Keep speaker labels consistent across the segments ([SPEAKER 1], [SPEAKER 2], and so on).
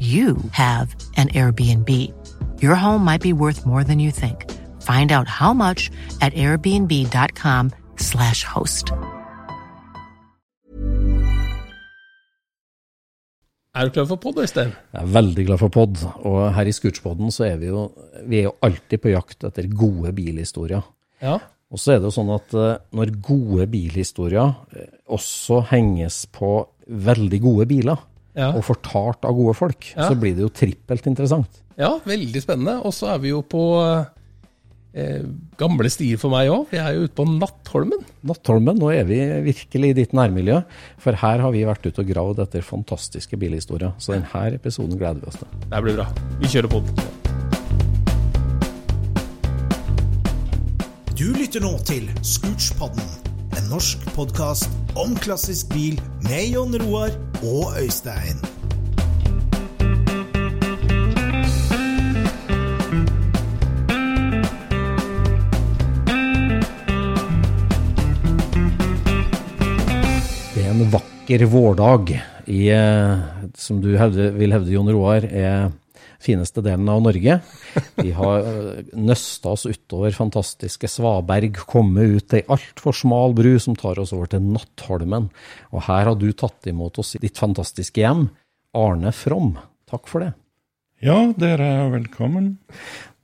[SPEAKER 1] you have an Airbnb. Your home might be worth more than you think. Find out how much at airbnb.com/slash host.
[SPEAKER 2] Er du klar for pod, Øystein?
[SPEAKER 3] Jeg er veldig glad for pod, og her i Scootspodden så er vi jo, vi er jo alltid på jakt etter gode bilhistorier.
[SPEAKER 2] Ja.
[SPEAKER 3] Og så er det jo sånn at eh, når gode bilhistorier eh, også henges på veldig gode biler,
[SPEAKER 2] Ja.
[SPEAKER 3] og fortalt av gode folk,
[SPEAKER 2] Ja.
[SPEAKER 3] så blir det jo trippelt interessant.
[SPEAKER 2] ja, veldig spennende. Og så er vi jo på eh, gamle stier for meg òg. Vi er jo ute på Nattholmen.
[SPEAKER 3] Nattholmen, nå er vi virkelig i ditt nærmiljø, for her har vi vært ute og gravd etter fantastiske bilhistorier. Så denne episoden gleder vi oss til.
[SPEAKER 2] Det blir bra. Vi kjører pod.
[SPEAKER 4] Du lytter nå til Scootspodden, en norsk podkast om klassisk bil med Jon Roar og Øystein.
[SPEAKER 3] Det er en vakker vårdag i, eh, som du hevde, vil hevde, Jon Roar, er fineste delen av Norge. Vi har eh, nøsta oss utover fantastiske Svaberg, kommet ut ei altfor smal bru som tar oss over til Nattholmen. Og her har du tatt imot oss i ditt fantastiske hjem. Arne From, takk for det.
[SPEAKER 5] Ja, dere er velkommen.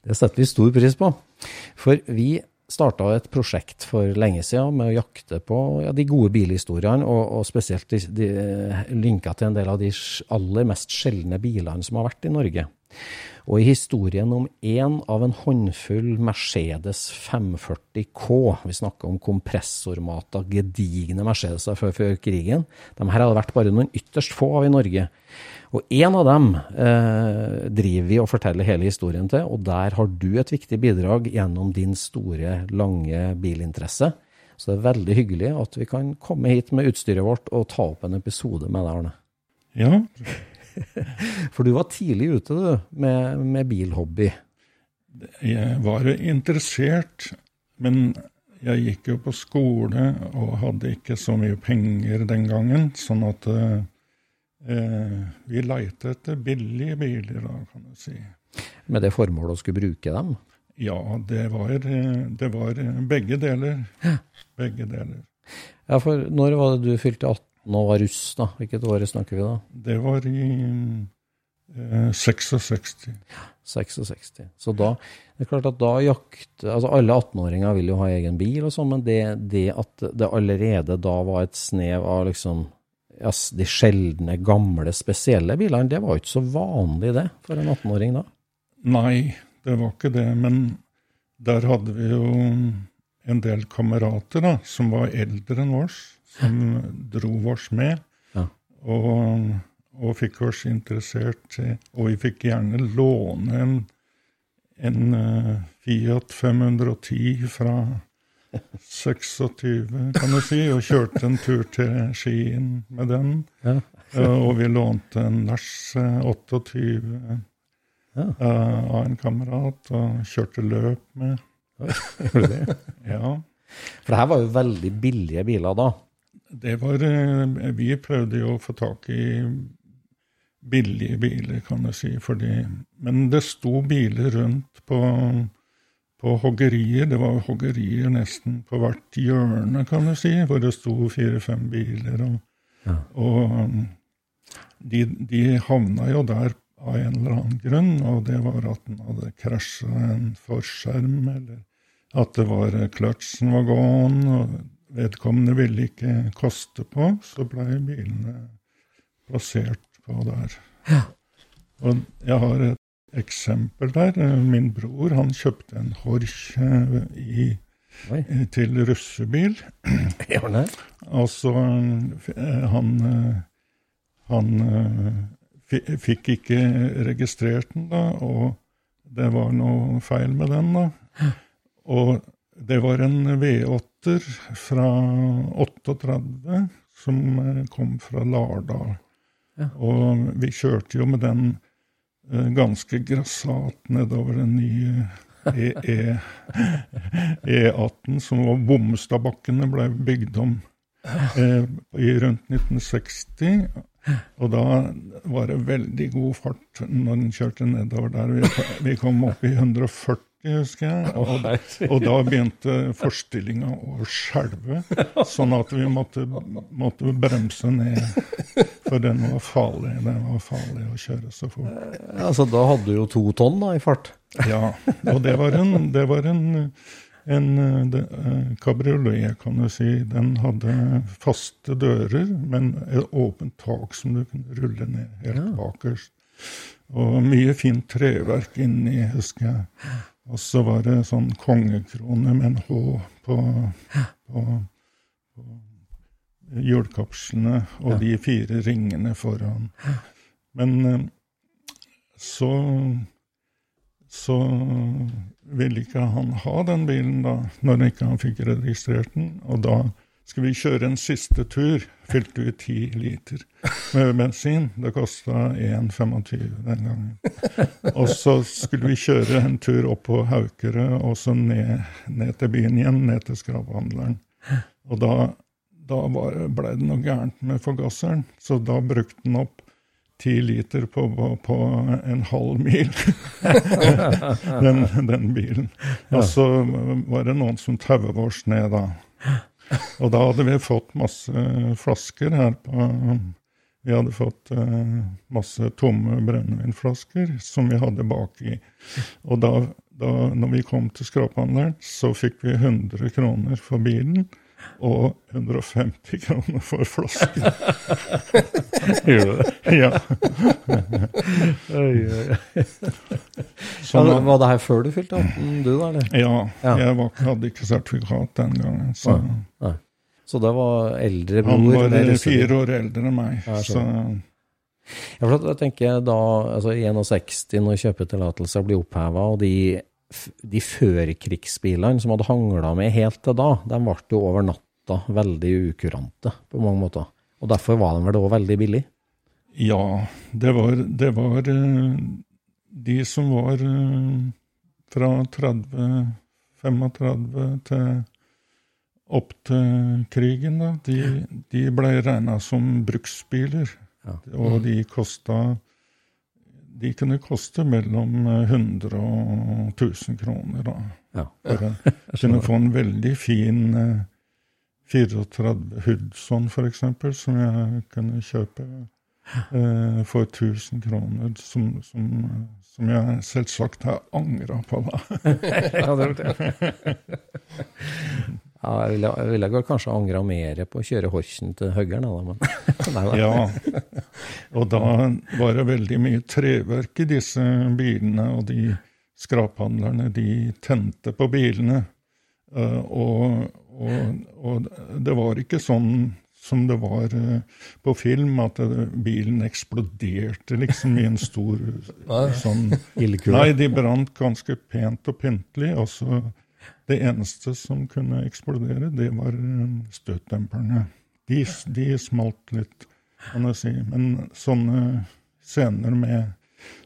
[SPEAKER 3] Det setter vi stor pris på. For vi starta et prosjekt for lenge siden med å jakte på ja, de gode bilhistoriene, og, og spesielt de, de, linka til en del av de aller mest sjeldne bilene som har vært i Norge. Og i historien om én av en håndfull Mercedes 540 K, vi snakker om kompressormata, gedigne Mercedeser før, før krigen, de her hadde vært bare noen ytterst få av i Norge. Og en av dem eh, driver vi og forteller hele historien til, og der har du et viktig bidrag gjennom din store, lange bilinteresse. Så det er veldig hyggelig at vi kan komme hit med utstyret vårt og ta opp en episode med deg, Arne.
[SPEAKER 5] Ja,
[SPEAKER 3] For du var tidlig ute, du, med, med bilhobby.
[SPEAKER 5] jeg var interessert, men jeg gikk jo på skole og hadde ikke så mye penger den gangen, sånn at eh, eh, vi leite etter billige biler, da, kan du si.
[SPEAKER 3] Med det formålet å skulle bruke dem.
[SPEAKER 5] Ja, det var, det var begge deler. Begge deler.
[SPEAKER 3] Ja, for når var det du fylte 18 og var russ, da? Hvilket år snakker vi da?
[SPEAKER 5] Det var i eh, 66.
[SPEAKER 3] 66. Så da det er klart at da jakt, altså Alle 18-åringer vil jo ha egen bil, og sånn, men det, det at det allerede da var et snev av liksom yes, de sjeldne, gamle, spesielle bilene, det var jo ikke så vanlig det for en 18-åring da.
[SPEAKER 5] Nei, det var ikke det. Men der hadde vi jo en del kamerater da, som var eldre enn oss, som dro oss med.
[SPEAKER 3] Ja.
[SPEAKER 5] Og, og fikk oss interessert. Og vi fikk gjerne låne en, en eh, Fiat 510 fra 26, kan du si, og kjørte en tur til Skien med den.
[SPEAKER 3] Ja.
[SPEAKER 5] Eh, og vi lånte en Lars eh, 28
[SPEAKER 3] Ja.
[SPEAKER 5] eh, av en kamerat, og kjørte løp med.
[SPEAKER 3] Gjorde du det?
[SPEAKER 5] Ja.
[SPEAKER 3] For det her var jo veldig billige biler da.
[SPEAKER 5] Det var eh, Vi prøvde jo å få tak i billige biler, kan du si. Fordi, men det sto biler rundt på, på hoggerier. Det var hoggerier nesten på hvert hjørne, kan du si, hvor det sto fire-fem biler. Og,
[SPEAKER 3] Ja.
[SPEAKER 5] og um, de, de havna jo der av en eller annen grunn, og det var at den hadde krasja en forskjerm, eller at det var eh, kløtsjen var gåen, og vedkommende ville ikke koste på, så blei bilene plassert på der. Og jeg har et eksempel der. Min bror han kjøpte en Horch i,
[SPEAKER 3] Oi.
[SPEAKER 5] til russebil.
[SPEAKER 3] Og
[SPEAKER 5] så eh, han, eh, han eh, fikk ikke registrert den, da, og det var noe feil med den, da. Og det var en V8-er fra 38 som eh, kom fra Lardal.
[SPEAKER 3] Ja.
[SPEAKER 5] Og vi kjørte jo med den eh, ganske grassat nedover den nye E- E- E18, som var Bommestadbakkene ble bygd om eh, i rundt 1960. Og da var det veldig god fart når den kjørte nedover der. Vi, vi kom opp i 140, husker jeg. Og, og da begynte forstillinga å skjelve, sånn at vi måtte, måtte bremse ned. For den var farlig. Den var farlig å kjøre så fort.
[SPEAKER 3] Altså, da hadde du jo to tonn da, i fart.
[SPEAKER 5] Ja, og det var en, det var en, en det, eh, kabriolet, kan du si. Den hadde faste dører, men et åpent tak som du kunne rulle ned helt bakerst. Og mye fint treverk inni, husker jeg. Og så var det sånn kongekrone med en H på, på, på hjulkapslene, og de fire ringene foran. Men eh, så så ville ikke han ha den bilen da, når ikke han fikk registrert den. Og da skulle vi kjøre en siste tur. Fylte vi ti liter med bensin. Det kosta 1,25 den gangen. Og så skulle vi kjøre en tur opp på Haukere og så ned, ned til byen igjen, ned til skraphandleren. Og da, da var, ble det noe gærent med forgasseren, så da brukte den opp ti liter på, på, på en halv mil, den, den bilen. Og så var det noen som tauet oss ned da. Og da hadde vi fått masse flasker her på Vi hadde fått eh, masse tomme brennevinflasker som vi hadde baki. Og da, da når vi kom til skraphandleren, så fikk vi 100 kroner for bilen. Og 150 kroner for flasken.
[SPEAKER 3] Gjorde du det?
[SPEAKER 5] Ja.
[SPEAKER 3] Oi, oi.
[SPEAKER 5] Sånn
[SPEAKER 3] Ja, var det her før du fylte 18, du da, eller?
[SPEAKER 5] Ja,
[SPEAKER 3] Ja.
[SPEAKER 5] jeg var, hadde ikke sertifikat den gangen. Så
[SPEAKER 3] Nei. Så det var eldre bror?
[SPEAKER 5] han var fire år eldre enn meg.
[SPEAKER 3] Ja, jeg
[SPEAKER 5] så
[SPEAKER 3] Ja, for jeg tenker da, altså i 61, når kjøpetillatelser blir oppheva, og de, de førkrigsbilene som hadde hangla med helt til da, de ble jo over natta veldig ukurante på mange måter. Og derfor var de vel òg veldig billige?
[SPEAKER 5] ja, det var, det var eh, de som var eh, fra 30, 35 til opp til krigen, da, de, de ble regna som bruksbiler.
[SPEAKER 3] Ja.
[SPEAKER 5] Og de kosta De kunne koste mellom 100 og 1000 kroner, da.
[SPEAKER 3] Ja.
[SPEAKER 5] For å kunne få en veldig fin eh, 34 Hudson, for eksempel, som jeg kunne kjøpe eh, for 1000 kroner, som, som, som jeg selvsagt har angra på, da.
[SPEAKER 3] Ja, det. Ja, jeg ville, jeg ville vel kanskje angra mer på å kjøre Horchen til Høggern.
[SPEAKER 5] Ja. Og da var det veldig mye treverk i disse bilene, og de skraphandlerne, de tente på bilene. Eh, og, og, og det var ikke sånn som det var eh, på film, at eh, bilen eksploderte liksom i en stor sånn. Nei, de brant ganske pent og pyntelig, og så Det eneste som kunne eksplodere, det var eh, støtdemperne. De, de smalt litt, kan jeg si. Men sånne scener med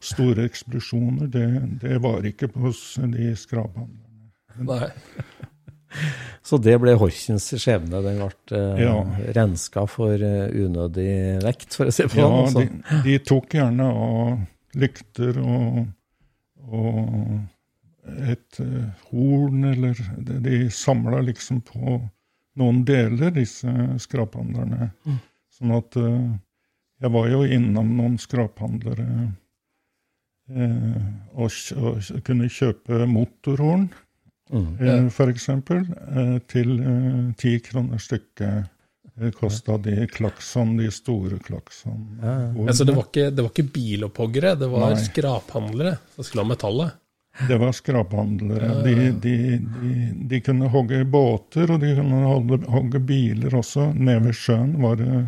[SPEAKER 5] store eksplosjoner, det, det var ikke hos de skraphandlerne.
[SPEAKER 2] Nei.
[SPEAKER 3] Så det ble Horkens skjebne. Den ble eh,
[SPEAKER 5] Ja.
[SPEAKER 3] renska for eh, unødig vekt, for å si det på
[SPEAKER 5] Ja,
[SPEAKER 3] den. altså.
[SPEAKER 5] de, de tok gjerne av lykter og, og et eh, horn, eller De, samla liksom på noen deler, disse skraphandlerne. Sånn at eh, jeg var jo innom noen skraphandlere eh, og, og kunne kjøpe motorhorn,
[SPEAKER 3] Mm.
[SPEAKER 5] eh, eksempel, eh, til eh, ti kroner stykket. Det kosta de klakson, de store klakson.
[SPEAKER 2] Altså, det, var ikke, det var ikke bilopphoggere, det var
[SPEAKER 5] Nei.
[SPEAKER 2] skraphandlere som skulle ha metallet.
[SPEAKER 5] Det var skraphandlere. De, de, de, de kunne hogge båter, og de kunne holde, hogge biler også. Nede ved sjøen var det,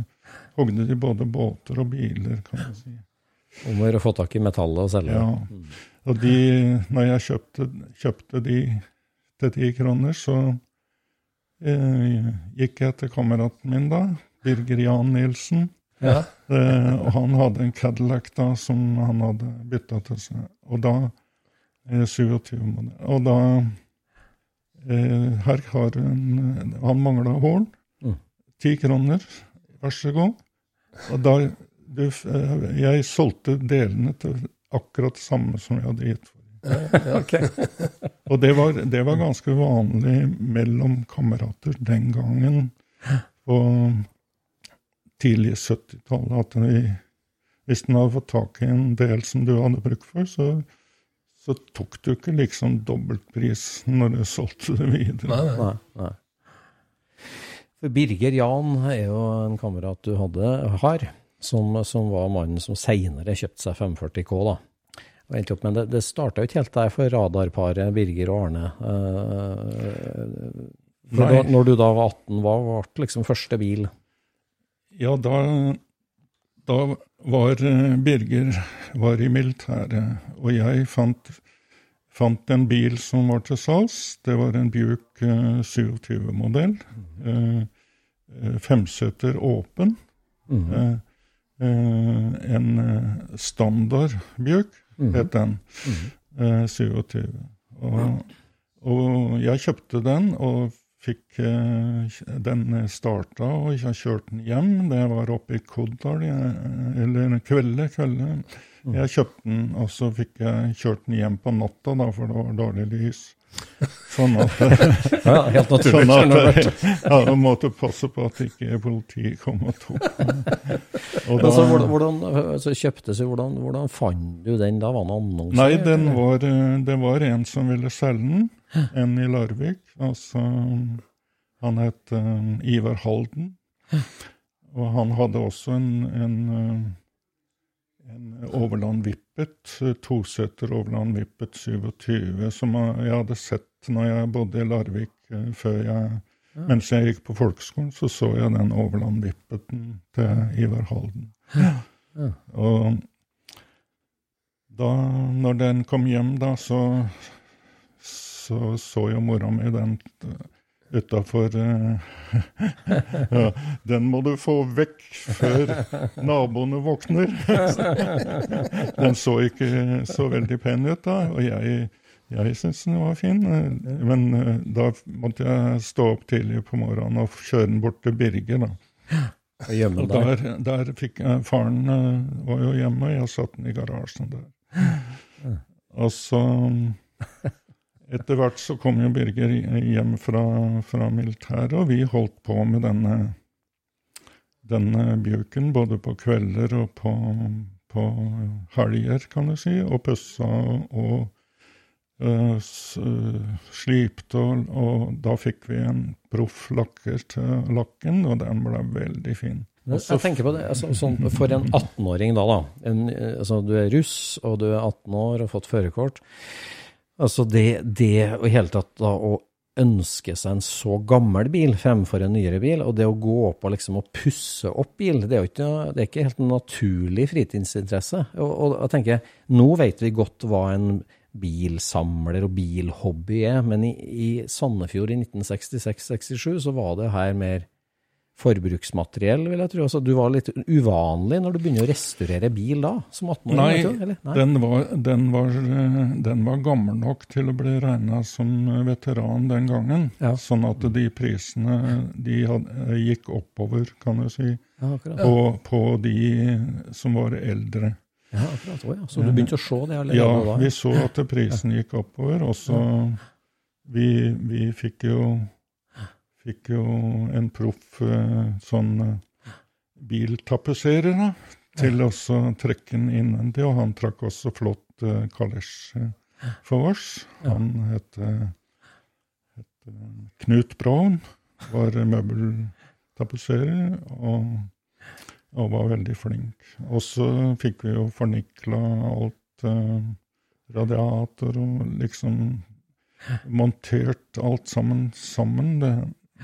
[SPEAKER 5] hogde de både båter og biler, kan man si.
[SPEAKER 3] Om å gjøre å få tak i metallet og selge
[SPEAKER 5] Ja. Og de, når jeg kjøpte, kjøpte de til ti kroner, så eh, gikk jeg til kameraten min da, Birger Jan Nilsen.
[SPEAKER 2] Ja.
[SPEAKER 5] Eh, og han hadde en Cadillac da, som han hadde bytta til seg. Og da 27 måneder. Og da eh, Her har hun Han mangla horn.
[SPEAKER 3] Mm.
[SPEAKER 5] Ti kroner, vær så god. Og da du, eh, Jeg solgte delene til akkurat samme som jeg hadde gitt for. Og det var, det var ganske vanlig mellom kamerater den gangen på tidlig 70-tallet at vi, hvis den hadde fått tak i en del som du hadde bruk for, så, så tok du ikke liksom dobbeltpris når du solgte det videre.
[SPEAKER 2] Nei, nei.
[SPEAKER 3] Nei, nei. For Birger Jan er jo en kamerat du hadde, har, som, som var mannen som seinere kjøpte seg 540K, da. Og endte opp, men det, det starta jo ikke helt der for radarparet Birger og Arne. Eh,
[SPEAKER 5] Nei.
[SPEAKER 3] da, når du da var 18, hva ble liksom første bil?
[SPEAKER 5] Ja, da, da var eh, Birger var i militæret, og jeg fant, fant en bil som var til salgs. Det var en Buick eh, 27-modell. Eh, eh, femseter åpen.
[SPEAKER 3] Mm
[SPEAKER 5] Eh, eh, en standard Buick het den. Eh, 27. Og, og jeg kjøpte den og fikk eh, den starta, og jeg har kjørt den hjem. Det var oppe i Koddal, eller Kvelde. Kvelde. Jeg kjøpte den, og så fikk jeg kjørt den hjem på natta, da, for det var dårlig lys. Sånn at,
[SPEAKER 3] Ja, helt naturlig.
[SPEAKER 5] sånn at ja, jeg måtte passe på at ikke politiet kom og tok den. Og
[SPEAKER 3] så,
[SPEAKER 5] da-
[SPEAKER 3] hvordan, hvordan, så kjøpte jo, hvordan, hvordan fant du den da? Var det en annonse?
[SPEAKER 5] Nei, den var, eh, det var en som ville selge den. En i Larvik. Altså, han het eh, Ivar Halden. Og han hadde også en, en, eh, en Overland Vippet, eh, toseter Overland Vippet 27, som jeg hadde sett når jeg bodde i Larvik eh, før jeg Mens jeg gikk på folkeskolen, så så jeg den Overland Vippeten til Ivar Halden. Og da når den kom hjem, da, så så, så jo mora mi den utafor ja, Den må du få vekk før naboene våkner. den så ikke så veldig pen ut da, og jeg, jeg syntes den var fin. Men eh, da måtte jeg stå opp tidlig på morgenen og kjøre den bort til Birger, da.
[SPEAKER 3] Og
[SPEAKER 5] Og
[SPEAKER 3] der.
[SPEAKER 5] der, fikk jeg Faren eh, var jo hjemme, og jeg satt den i garasjen der. Og så Etter hvert så kom jo Birger hjem fra, fra militæret, og vi holdt på med denne, denne bjuken både på kvelder og på, på helger, kan du si, og pussa og eh, slipte, og, og da fikk vi en proff lakker til lakken, og den ble veldig fin.
[SPEAKER 3] Jeg tenker på det, altså, sånn, For en 18-åring da, da. En, eh, altså, du er russ, og du er 18 år og har fått førerkort. Altså det, det i hele tatt da å ønske seg en så gammel bil fremfor en nyere bil, og det å gå opp og liksom og pusse opp bil, det er jo ikke, det er ikke helt en naturlig fritidsinteresse. Og jeg tenker, nå vet vi godt hva en bilsamler og bilhobby er, men i, i Sandefjord i 1966-67 så var det her mer forbruksmateriell, vil jeg tro. Altså, du var litt uvanlig når du begynner å restaurere bil da, som 18-åring?
[SPEAKER 5] Nei,
[SPEAKER 3] eller? Nei.
[SPEAKER 5] Den, var, den, var, den var gammel nok til å bli regna som veteran den gangen.
[SPEAKER 3] Ja.
[SPEAKER 5] Sånn at de prisene de hadde, gikk oppover, kan du si,
[SPEAKER 3] Ja,
[SPEAKER 5] på, på de som var eldre.
[SPEAKER 3] Ja, akkurat. Å, ja. Så du begynte å se det allerede
[SPEAKER 5] Ja,
[SPEAKER 3] da?
[SPEAKER 5] vi så at prisen gikk oppover, og så vi, vi fikk jo fikk jo en proff eh, sånn eh, biltapetserer til å trekke den innvendig, og han trakk også flott uh, kalesj eh, for oss. Han het, eh, eh, Knut Braun, var møbeltapetserer og, og var veldig flink. Og så fikk vi jo fornikla alt eh, radiator og liksom montert alt sammen sammen. Det,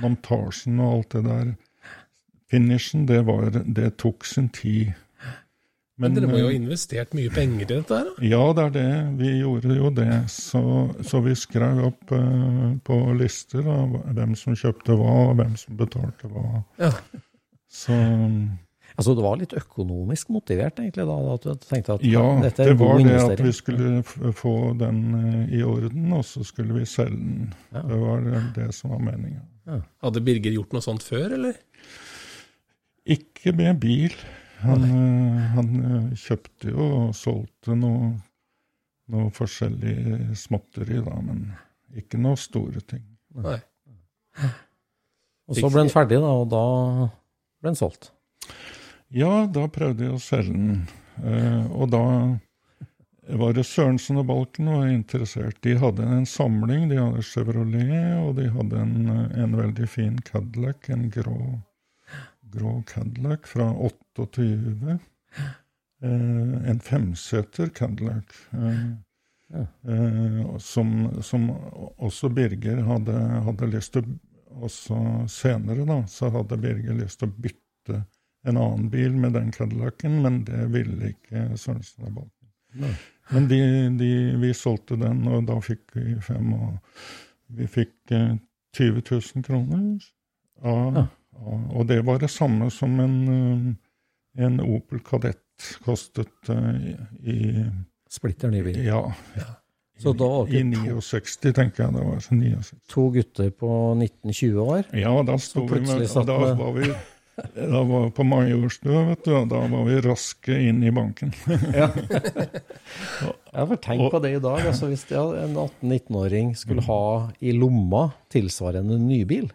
[SPEAKER 5] montasjen og alt det der. Finishen, det, var, det tok sin tid.
[SPEAKER 2] Men dere må jo ha
[SPEAKER 5] eh,
[SPEAKER 2] investert mye penger i dette her, da?
[SPEAKER 5] ja, det er det. Vi gjorde jo det. Så, så vi skrev opp uh, på lister av hvem som kjøpte hva, og hvem som betalte hva.
[SPEAKER 2] Ja.
[SPEAKER 5] Så
[SPEAKER 3] Altså, det var litt økonomisk motivert, egentlig, da? At du tenkte at
[SPEAKER 5] ja,
[SPEAKER 3] dette er
[SPEAKER 5] det var det at vi skulle få den eh, i orden, og så skulle vi selge den.
[SPEAKER 3] Ja.
[SPEAKER 5] Det var det, det som var meninga.
[SPEAKER 2] Hadde Birger gjort noe sånt før, eller?
[SPEAKER 5] Ikke med bil. Han, eh, han eh, kjøpte jo og solgte noe, noe forskjellig småtteri, da, men ikke noe store ting.
[SPEAKER 2] Nei.
[SPEAKER 3] Og så ble den ferdig, da, og da ble den solgt.
[SPEAKER 5] Ja, da prøvde jeg å selge den. Eh, og da var det Sørensen og Balken var interessert. De hadde en samling. De hadde Chevrolet, og de hadde en, en veldig fin Cadillac, en grå, grå Cadillac fra 28. Eh, en femseter Cadillac. Eh,
[SPEAKER 3] Ja.
[SPEAKER 5] eh, som, som også Birger hadde, hadde lyst til Også senere, da, så hadde Birger lyst til å bytte en annen bil med den Cadillacen, men det ville ikke Sørensen og Balken. Men de, de, vi solgte den, og da fikk vi fem, og vi fikk eh, 20 000 kroner. Av,
[SPEAKER 3] Ja.
[SPEAKER 5] av, og det var det samme som en, eh, en Opel Kadett kostet eh, i
[SPEAKER 3] Splitter ny bil.
[SPEAKER 5] Ja.
[SPEAKER 3] Så da var
[SPEAKER 5] I
[SPEAKER 3] dere to,
[SPEAKER 5] 69, tenker jeg det var. så 69.
[SPEAKER 3] to gutter på 19-20 år.
[SPEAKER 5] Ja, da vi med Da var vi da var på Majorstua, vet du, og da var vi raske inn i banken.
[SPEAKER 3] Ja, for tenk på det i dag. altså Hvis det, en 18-19-åring skulle ha i lomma tilsvarende nybil,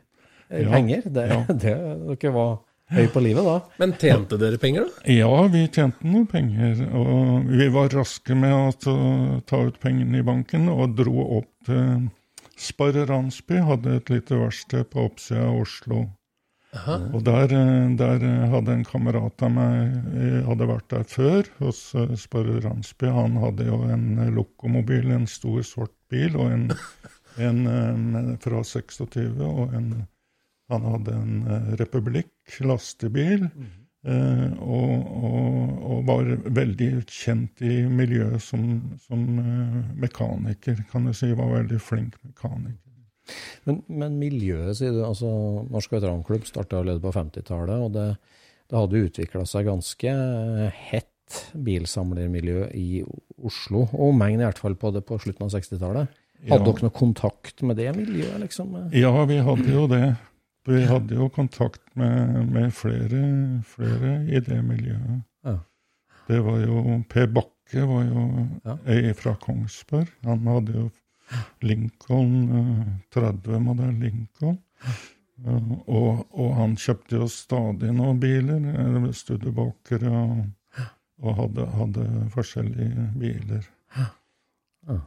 [SPEAKER 3] eh,
[SPEAKER 5] Ja,
[SPEAKER 3] penger det,
[SPEAKER 5] ja.
[SPEAKER 3] det, Dere var høy på livet da.
[SPEAKER 2] Men tjente dere penger, da?
[SPEAKER 5] Ja, vi tjente noen penger, og vi var raske med å ta- ta ut pengene i banken, og dro opp til Sparre Ransby, hadde et lite verksted på oppsida av Oslo. Og der, eh, der eh, hadde en kamerat av meg eh, hadde vært der før, hos Sparre Ransby. Han hadde jo en lokomobil, en stor svart bil, og en, en fra 26, og en han hadde en Republikk lastebil, eh, og, og, og var veldig kjent i miljøet som, som mekaniker, kan du si. Var veldig flink mekaniker.
[SPEAKER 3] Men, men miljøet, sier du. altså Norsk veteranklubb starta allerede på 50-tallet, og det, det hadde utvikla seg ganske hett bilsamlermiljø i Oslo, og omegn i hvert fall på det på slutten av 60-tallet. Hadde
[SPEAKER 5] Ja.
[SPEAKER 3] dere noe kontakt med det miljøet, liksom?
[SPEAKER 5] Ja, vi hadde jo det. Vi hadde jo kontakt med, med flere, flere i det miljøet.
[SPEAKER 3] Ja.
[SPEAKER 5] Det var jo Per Bakke var jo
[SPEAKER 3] Ja.
[SPEAKER 5] fra Kongsberg. Han hadde jo Lincoln, eh, 30-modell Lincoln. Eh, Og, og han kjøpte jo stadig noen biler, eh, og, og hadde, hadde forskjellige biler.
[SPEAKER 3] Ja.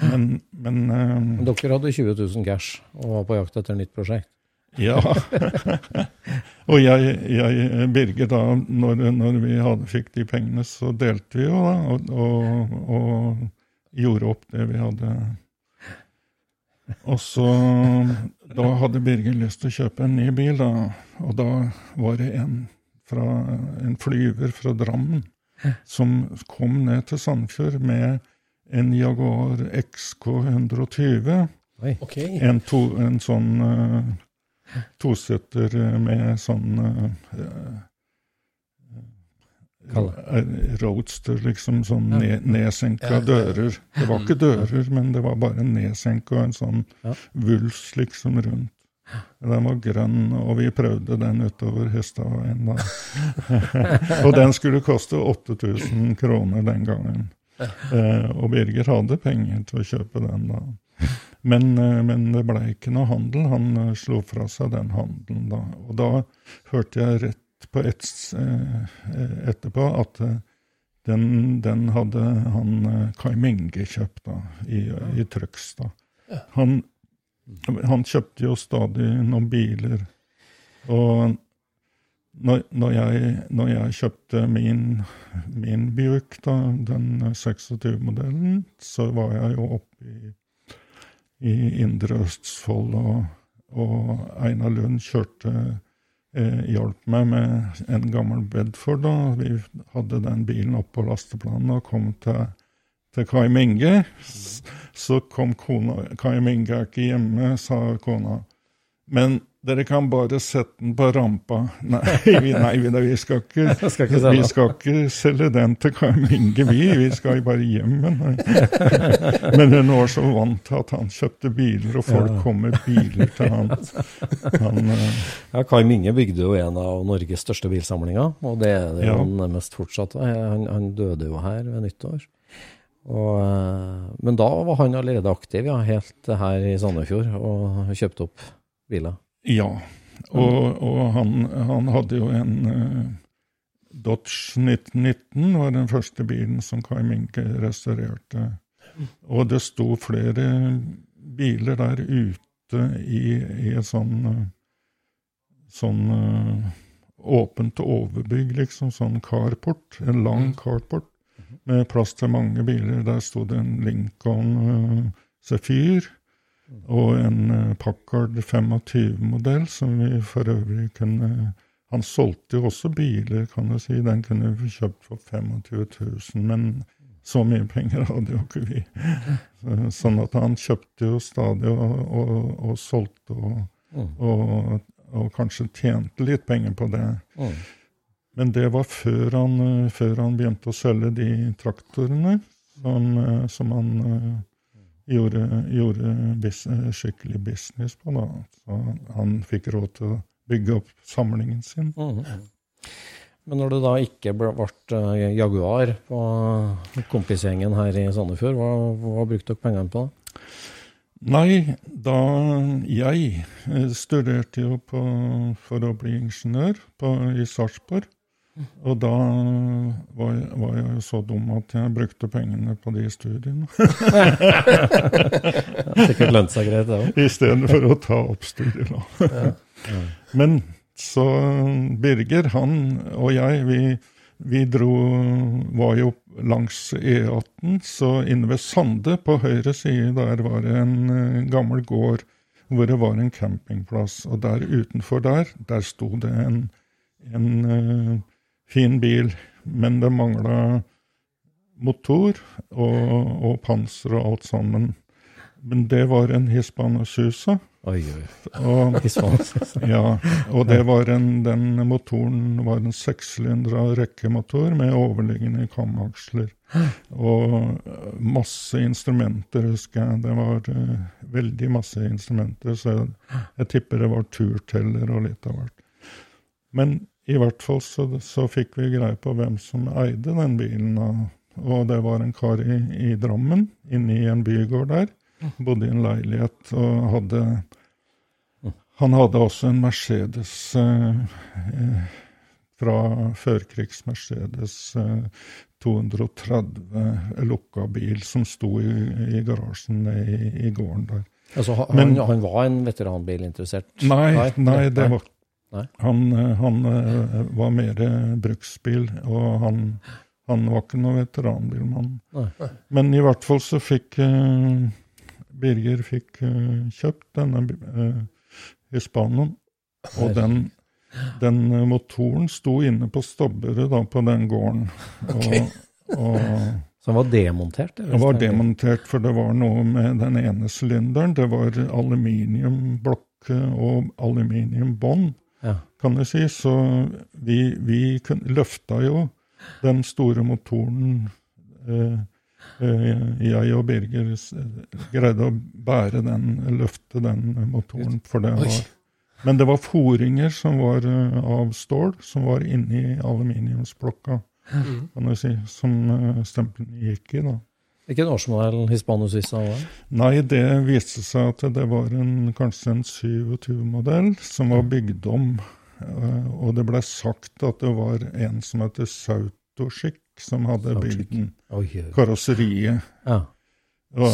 [SPEAKER 5] Men, men eh,
[SPEAKER 3] Men dere hadde 20 000 cash og var på jakt etter nytt prosjekt?
[SPEAKER 5] Ja. og jeg, jeg Birger, da, når, når vi hadde, fikk de pengene, så delte vi jo, da. Og, og, og gjorde opp det vi hadde. Og så Da hadde Birger lyst til å kjøpe en ny bil, da. Og da var det en, fra, en flyver fra Drammen som kom ned til Sandefjord med en Jaguar XK 120.
[SPEAKER 2] Okay.
[SPEAKER 5] En, to, en sånn uh, tosetter med sånn uh, Roadster, liksom. Sånn ned, nedsenka dører. Det var ikke dører, men det var bare nedsenka en sånn vuls liksom rundt. Den var grønn, og vi prøvde den utover Hestadveien. og den skulle koste 8000 kroner den gangen. Eh, og Birger hadde penger til å kjøpe den da. Men, eh, men det ble ikke noe handel. Han eh, slo fra seg den handelen da. Og da hørte jeg rett på et, eh, eh, etterpå at eh, den, den hadde han Kai Menge kjøpt da, i, i Trøgstad. Han, han kjøpte jo stadig noen biler. Og når, når, jeg, når jeg kjøpte min, min Buick, da, den 26-modellen, så var jeg jo oppe i, i Indre Østfold, og, og Einar Lund kjørte eh, hjalp meg med en gammel Bedford. da. Vi hadde den bilen opp på lasteplanen og kom til, til Kai Minge. Så kom kona Kai Minge er ikke hjemme, sa kona. Men dere kan bare sette den på rampa. Nei, vi, nei, vi, vi, skal, ikke,
[SPEAKER 3] Skal ikke
[SPEAKER 5] vi skal ikke selge den til Karm Inge, vi. Vi skal bare hjem med den. Men hun var så vant til at han kjøpte biler, og folk
[SPEAKER 3] Ja.
[SPEAKER 5] kom med biler til han. han eh,
[SPEAKER 3] Ja, Kai Minge bygde jo en av Norges største bilsamlinger, og det er det
[SPEAKER 5] Ja.
[SPEAKER 3] han nærmest fortsatt. Han, han døde jo her ved nyttår. Og, eh, men da var han allerede aktiv, ja, helt her i Sandefjord, og kjøpte opp biler.
[SPEAKER 5] Ja, og, og han, han hadde jo en uh, Dodge 1919, var den første bilen som Kai Minke restaurerte. Og det sto flere biler der ute i, i et sånn eh, sånn uh, åpent overbygg, liksom, sånn carport, en lang carport med plass til mange biler. Der sto det en Lincoln uh, Zephyr og en uh, Packard 25-modell, som vi for øvrig kunne Han solgte jo også biler, kan du si. Den kunne vi kjøpt for 25 000, men så mye penger hadde jo ikke vi. Sånn at han kjøpte jo stadig og, og, og solgte og, og, kanskje tjente litt penger på det. Men det var før han, eh, før han begynte å selge de traktorene som, eh, som han eh, gjorde, gjorde eh, skikkelig business på. Da. Så han fikk råd til å bygge opp samlingen sin.
[SPEAKER 3] Mm. Men når det da ikke ble, ble eh, Jaguar på kompisgjengen her i Sandefjord, hva, hva brukte dere pengene på? da?
[SPEAKER 5] Nei, da jeg eh, studerte jo på, for å bli ingeniør på, i Sarpsborg. Og da var jeg, var jeg så dum at jeg brukte pengene på de studiene.
[SPEAKER 3] Sikkert lønte seg greit, det òg.
[SPEAKER 5] I stedet for å ta opp studielån. Men så Birger, han og jeg, vi, vi dro Var jo langs E18, så inne ved Sande, på høyre side, der var det en eh, gammel gård hvor det var en campingplass. Og der utenfor der, der sto det en, en eh, fin bil, men det mangla motor og, og panser og alt sammen. Men det var en Hispana Susa.
[SPEAKER 3] Oi, oi.
[SPEAKER 5] Og ja, og det var en, den motoren var en sekssylindra rekkemotor med overliggende kamaksler. Og masse instrumenter, husker jeg. Det var uh, veldig masse instrumenter, så jeg, jeg tipper det var turteller og litt av hvert. Men i hvert fall så, så fikk vi greie på hvem som eide den bilen. Og, det var en kar i, i Drammen, inne i en bygård der. Bodde i en leilighet og hadde Han hadde også en Mercedes eh, eh, fra førkrigs-Mercedes eh, 230 lukka bil som sto i, i garasjen i, i gården der.
[SPEAKER 3] Altså, han,
[SPEAKER 5] Men-
[SPEAKER 3] han var en veteranbilinteressert
[SPEAKER 5] Nei, nei, det var
[SPEAKER 3] Nei.
[SPEAKER 5] Han, eh, han eh, var mer bruksbil, og han, han var ikke noen veteranbilmann.
[SPEAKER 3] Nei.
[SPEAKER 5] Men i hvert fall så fikk uh, Birger fikk uh, kjøpt denne uh, Hispanoen, og den, den eh, motoren sto inne på Stobberud da, på den gården. Og, og
[SPEAKER 3] Så den var demontert?
[SPEAKER 5] Det var demontert, for det var noe med den ene sylinderen. Det var aluminiumblokke og aluminiumbånd,
[SPEAKER 3] Ja.
[SPEAKER 5] kan du si. Så vi, vi løfta jo den store motoren. Eh, eh, jeg og Birger greide å bære den, løfte den motoren, for det var Men det var foringer som var eh, av stål, som var inni aluminiumsblokka, kan du si, som eh, stemplene gikk i, da.
[SPEAKER 3] Hvilken årsmodell Hispano Suiza var?
[SPEAKER 5] Nei, det viste seg at det var en, kanskje en 27-modell som var bygd om. eh, Og det ble sagt at det var en som heter Sautoschik, som hadde bygd den. Karosseriet.
[SPEAKER 3] Ja.
[SPEAKER 5] Og,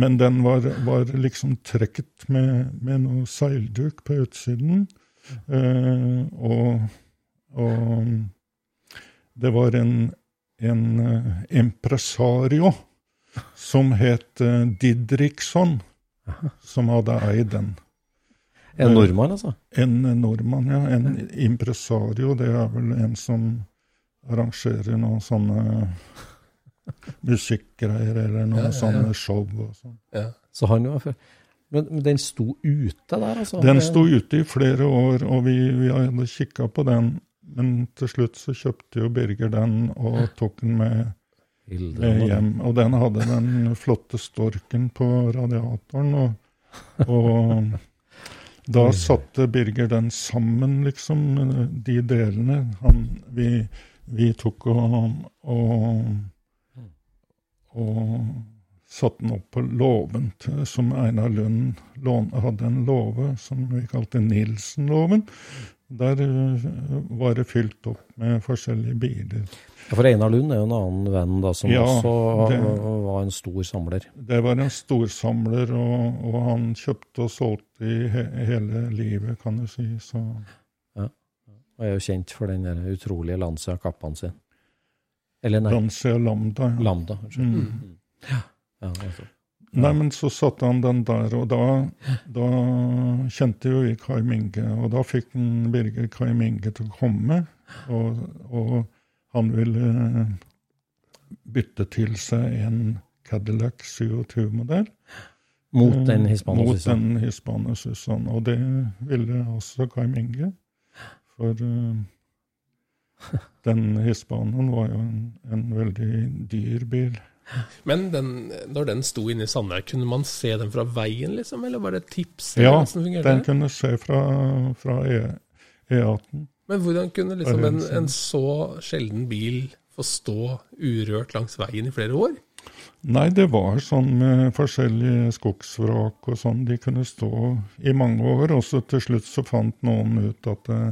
[SPEAKER 5] men den var, var liksom trekket med, med noe seilduk på utsiden. Eh, og, og det var en, en eh, impresario som het eh, Didriksson, som hadde eid den.
[SPEAKER 3] En nordmann, altså?
[SPEAKER 5] En nordmann, ja. En impresario, det er vel en som arrangerer noen sånne musikkgreier eller noen
[SPEAKER 2] Ja, ja, ja.
[SPEAKER 5] sånne show og sånn.
[SPEAKER 2] Ja.
[SPEAKER 3] Så han var før. Men, men den sto ute der, altså?
[SPEAKER 5] Den sto ute i flere år, og vi, vi hadde kikka på den. Men til slutt så kjøpte jo Birger den og tok den med, med
[SPEAKER 3] og-
[SPEAKER 5] hjem. Og den hadde den flotte storken på radiatoren. Og, og da satte Birger den sammen, liksom, de delene. Han, vi, vi tok og, og, og satte den opp på låven som Einar Lund lån, hadde en låve som vi kalte Nilsen-låven. Der eh, var det fylt opp med forskjellige biler.
[SPEAKER 3] Ja, for Einar Lund er jo en annen venn da, som
[SPEAKER 5] Ja,
[SPEAKER 3] også
[SPEAKER 5] det-
[SPEAKER 3] var en stor samler.
[SPEAKER 5] Det var en storsamler, og, og han kjøpte og solgte i he hele livet, kan du si. Så
[SPEAKER 3] Og er jo kjent for den der utrolige Lancia-kappen sin. Eller nei,
[SPEAKER 5] Lancia Lambda. ja.
[SPEAKER 3] Lambda. unnskyld.
[SPEAKER 5] Mm.
[SPEAKER 3] Ja, altså.
[SPEAKER 5] Nei, men så satte han den der, og da, da kjente jo vi Kai Minge. Og da fikk han Birger Kai Minge til å komme, og, og han ville bytte til seg en Cadillac 27-modell.
[SPEAKER 3] Mot den
[SPEAKER 5] Eh,
[SPEAKER 3] Hispano
[SPEAKER 5] Mot den Hispano Suizaen. Og det ville også Kai Minge. For uh, den Hispanoen var jo en, en veldig dyr bil.
[SPEAKER 2] Men den, når den sto inne i Sandberg, kunne man se den fra veien, liksom? Eller var det et tips?
[SPEAKER 5] Ja, Den kunne se fra, fra E, E18.
[SPEAKER 2] Men hvordan kunne liksom en, en så sjelden bil få stå urørt langs veien i flere år?
[SPEAKER 5] Nei, det var sånn med forskjellige skogsvrak og sånn. De kunne stå i mange år, og så til slutt så fant noen ut at det,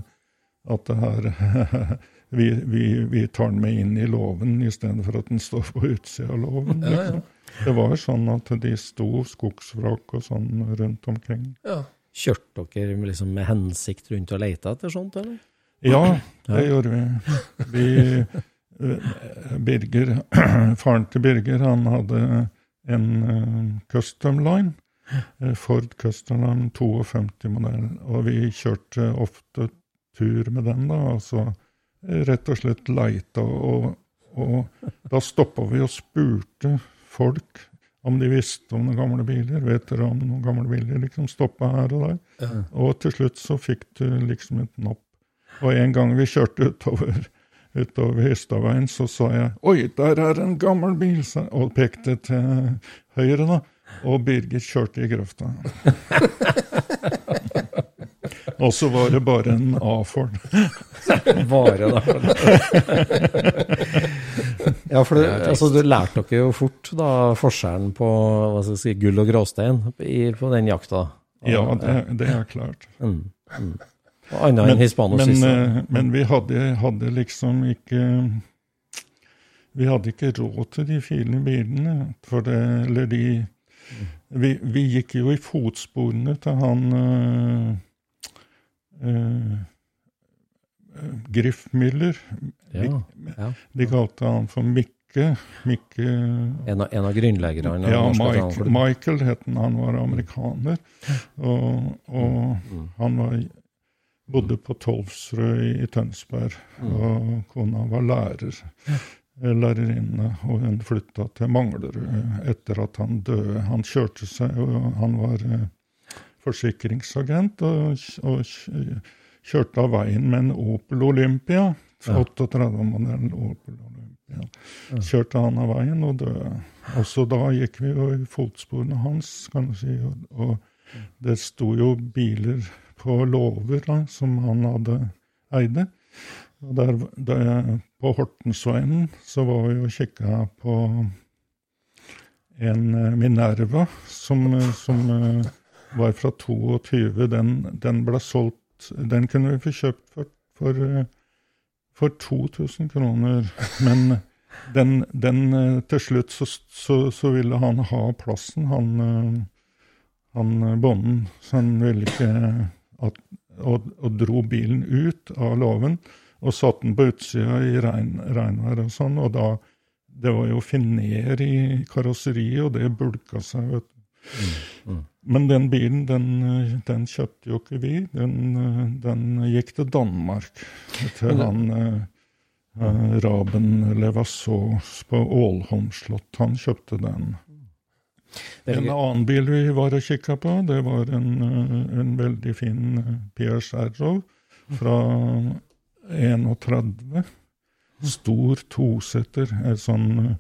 [SPEAKER 5] at det her vi, vi, vi tar den med inn i låven istedenfor at den står på utsida av låven.
[SPEAKER 2] Ja, ja.
[SPEAKER 5] Liksom. Det var sånn at de sto skogsvrak og sånn rundt omkring.
[SPEAKER 2] Ja.
[SPEAKER 3] Kjørte dere liksom med hensikt rundt og leita etter sånt, eller?
[SPEAKER 5] Ja, det gjorde vi. vi eh, Birger, Faren til Birger han hadde en eh, Custom Line. eh, Ford Custom Line 52-modell. Og vi kjørte ofte tur med den, da. Altså rett og slett leita. Og, og da stoppa vi og spurte folk om de visste om noen gamle biler. Vet dere om noen gamle biler? Liksom stoppa her og der. Og til slutt så fikk du liksom et napp. Og en gang vi kjørte utover, utover Hystadveien, så sa jeg 'oi, der er en gammel bil', og pekte til høyre, da. Og Birger kjørte i grøfta. og så var det bare en A-Ford.
[SPEAKER 3] Bare da. ja, for det, altså, du lærte dere jo fort da forskjellen på hva skal jeg si, gull og gråstein i, på den jakta.
[SPEAKER 5] Ja, det, det er klart.
[SPEAKER 3] Mm, mm. Og annet enn Hispano
[SPEAKER 5] men, eh, men vi hadde, hadde liksom ikke Vi hadde ikke råd til de fine bilene. For det, eller de vi, vi gikk jo i fotsporene til han uh, Griff Müller.
[SPEAKER 3] Ja, ja.
[SPEAKER 5] De kalte han for Mikke. Mikke
[SPEAKER 3] En av, en av grunnleggerne.
[SPEAKER 5] ja,
[SPEAKER 3] norsk
[SPEAKER 5] Michael. Het han. Han var amerikaner. Og, og han var, bodde på Tolvsrød i, i Tønsberg, og kona var lærer. eh, lærerinne, og hun flytta til Manglerud etter at han døde. Han kjørte seg, og han var eh, forsikringsagent, og, og kjørte av veien med en Opel Olympia. 38-modellen Opel Olympia. Kjørte han av veien og døde. Også da gikk vi jo i fotsporene hans, kan du si. Og, og det sto jo biler på låver da, som han hadde eide. Og der, der, på Hortensveien så var vi og kikka på en eh, Minerva som, som eh, var fra 22. Den, den ble solgt Den kunne vi få kjøpt for, for, eh, for 2000 kroner. Men den, den til slutt så, så, så, ville han ha plassen, han, han bonden. Så han ville ikke at, og, og dro bilen ut av låven og satte den på utsida i regn, regnvær og sånn. Og da Det var jo finer i karosseriet, og det bulka seg, vet. Mm. Men den bilen, den, den, kjøpte jo ikke vi. Den, den gikk til Danmark. Til han eh, Raben Levassaux på Ålholm slott. Han kjøpte den. En annen bil vi var og kikka på, det var en, en veldig fin Pierce Arrow fra 31. Stor toseter. Sånn,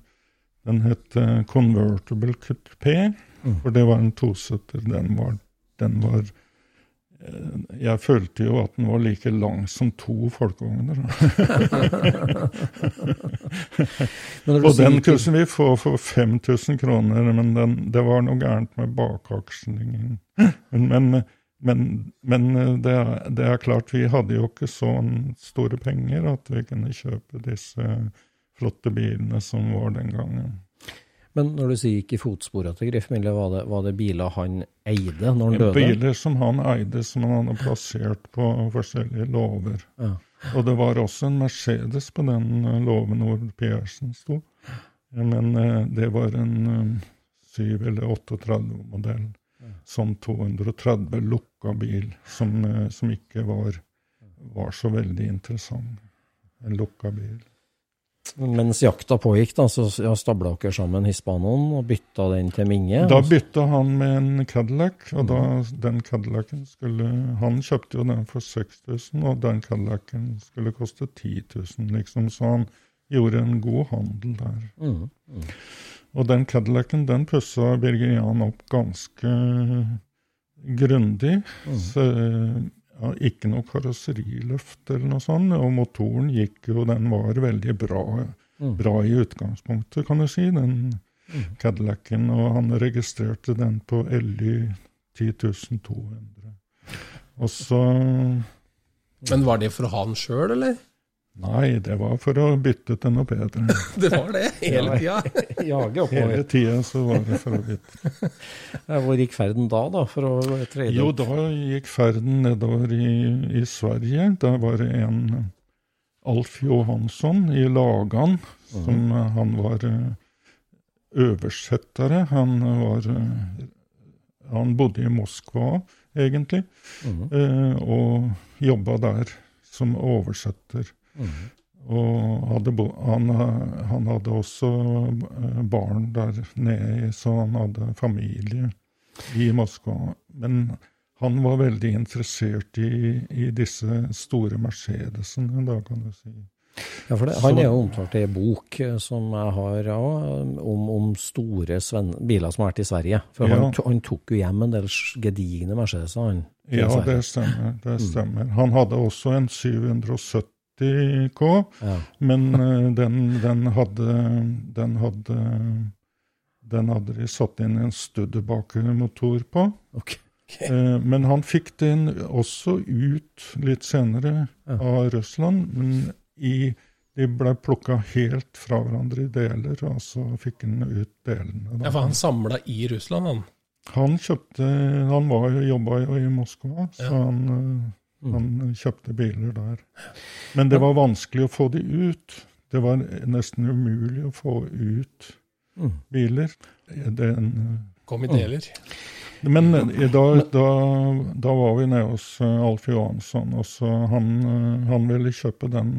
[SPEAKER 5] den het eh, Convertible Coupé, mm. for det var en toseter. Den var, den var eh, jeg følte jo at den var like lang som to folkevogner. og den kunne vi få for 5000 kroner, men den, det var noe gærent med bakakslingen. Men, men, men, men det, det, er klart, vi hadde jo ikke så store penger at vi kunne kjøpe disse flotte bilene som var den gangen.
[SPEAKER 3] Men når du sier ikke fotsporene til Griffmille, var det, var det biler han eide når han døde?
[SPEAKER 5] Biler som han eide, som han hadde plassert på forskjellige låver. Ja. Og det var også en Mercedes på den eh, låven hvor Piersen sto. Men eh, det var en 7- eller 38-modell sånn 230 lukka bil, som, eh, som ikke var, var, så veldig interessant. En lukka bil.
[SPEAKER 3] Mens jakta pågikk, da, så stabla dere sammen Hispanoen og bytta den til Minge?
[SPEAKER 5] Da bytta han med en Cadillac, og da, den Cadillacen skulle Han kjøpte jo den for 6000, og den Cadillacen skulle koste 10 000, liksom, så han gjorde en god handel der. Mm, mm. Og den Cadillacen den pussa Birger Jan opp ganske grundig. Mm. Så, ja, ikke noe karosseriløft eller noe sånt. Og motoren gikk jo, den var veldig bra, mm. bra i utgangspunktet, kan du si, den mm. Cadillacen. Og han registrerte den på LY 10200. Og så
[SPEAKER 2] Men var det for han ha sjøl, eller?
[SPEAKER 5] Nei, det var for å bytte til noe bedre.
[SPEAKER 2] det var det? Hele tida?
[SPEAKER 3] Jage
[SPEAKER 5] oppover. Hele tida så var det for å bytte.
[SPEAKER 3] Hvor gikk ferden da, da? for å trade
[SPEAKER 5] Jo, da gikk ferden nedover i, i Sverige. Da var det en Alf Johansson i Lagan, som mm. han var eh, oversettere. Han var eh, Han bodde i Moskva, egentlig, mm. og jobba der som oversetter. Mm. Og hadde han, han, hadde også eh, barn der nede, så han hadde familie i Moskva. Men han var veldig interessert i, i disse store Mercedesene, da, kan du si.
[SPEAKER 3] Ja, for det, Han er jo omtalt i en bok eh, som jeg har ja, om, om, store sven, biler som har vært i Sverige. For ja. han, han, tok jo hjem en del gedigne Mercedeser, han.
[SPEAKER 5] Ja, det stemmer. det mm. stemmer. Mm. Han hadde også en 770 K, ja. men uh, den, den, hadde den hadde den hadde de satt inn en Studebaker-motor på.
[SPEAKER 3] Okay.
[SPEAKER 5] Okay. Uh, men han fikk den også ut litt senere ja. av Russland. Men i, de ble plukka helt fra hverandre i deler, og så fikk han ut delene.
[SPEAKER 2] Da. Ja, For han samla i Russland, han?
[SPEAKER 5] Han kjøpte Han var, jobba jo i Moskva, så ja. han uh, Mm. Han kjøpte biler der. Men det var vanskelig å få de ut. Det var nesten umulig å få ut mm. biler. Den,
[SPEAKER 2] Kom i deler.
[SPEAKER 5] Men eh, da, da, da var vi nede hos eh, Alf Johansson, og så han, eh, han ville kjøpe den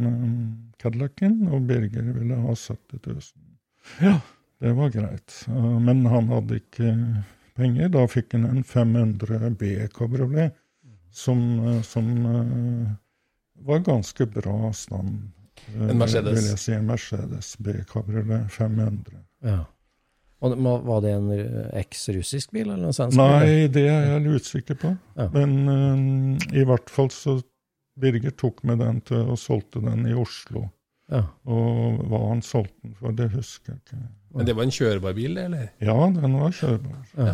[SPEAKER 5] Cadillacen, og Birger ville ha 70 000. Ja, det var greit. Men han hadde ikke penger. Da fikk han en 500 B Cabriolet, som, eh, som eh, var ganske bra stand. eh,
[SPEAKER 2] En Mercedes.
[SPEAKER 5] Vil jeg si en Mercedes B Cabriolet 500.
[SPEAKER 3] Ja. Og var det en eh, eks-russisk bil, eller noe sånt?
[SPEAKER 5] Nei, det er jeg litt usikker på.
[SPEAKER 3] Ja.
[SPEAKER 5] Men um, i hvert fall så Birger tok med den til og solgte den i Oslo.
[SPEAKER 3] Ja.
[SPEAKER 5] Og hva han solgte den for, det husker jeg ikke.
[SPEAKER 2] Men det var en kjørbar bil, eller?
[SPEAKER 5] Ja, den var kjørbar.
[SPEAKER 3] Ja.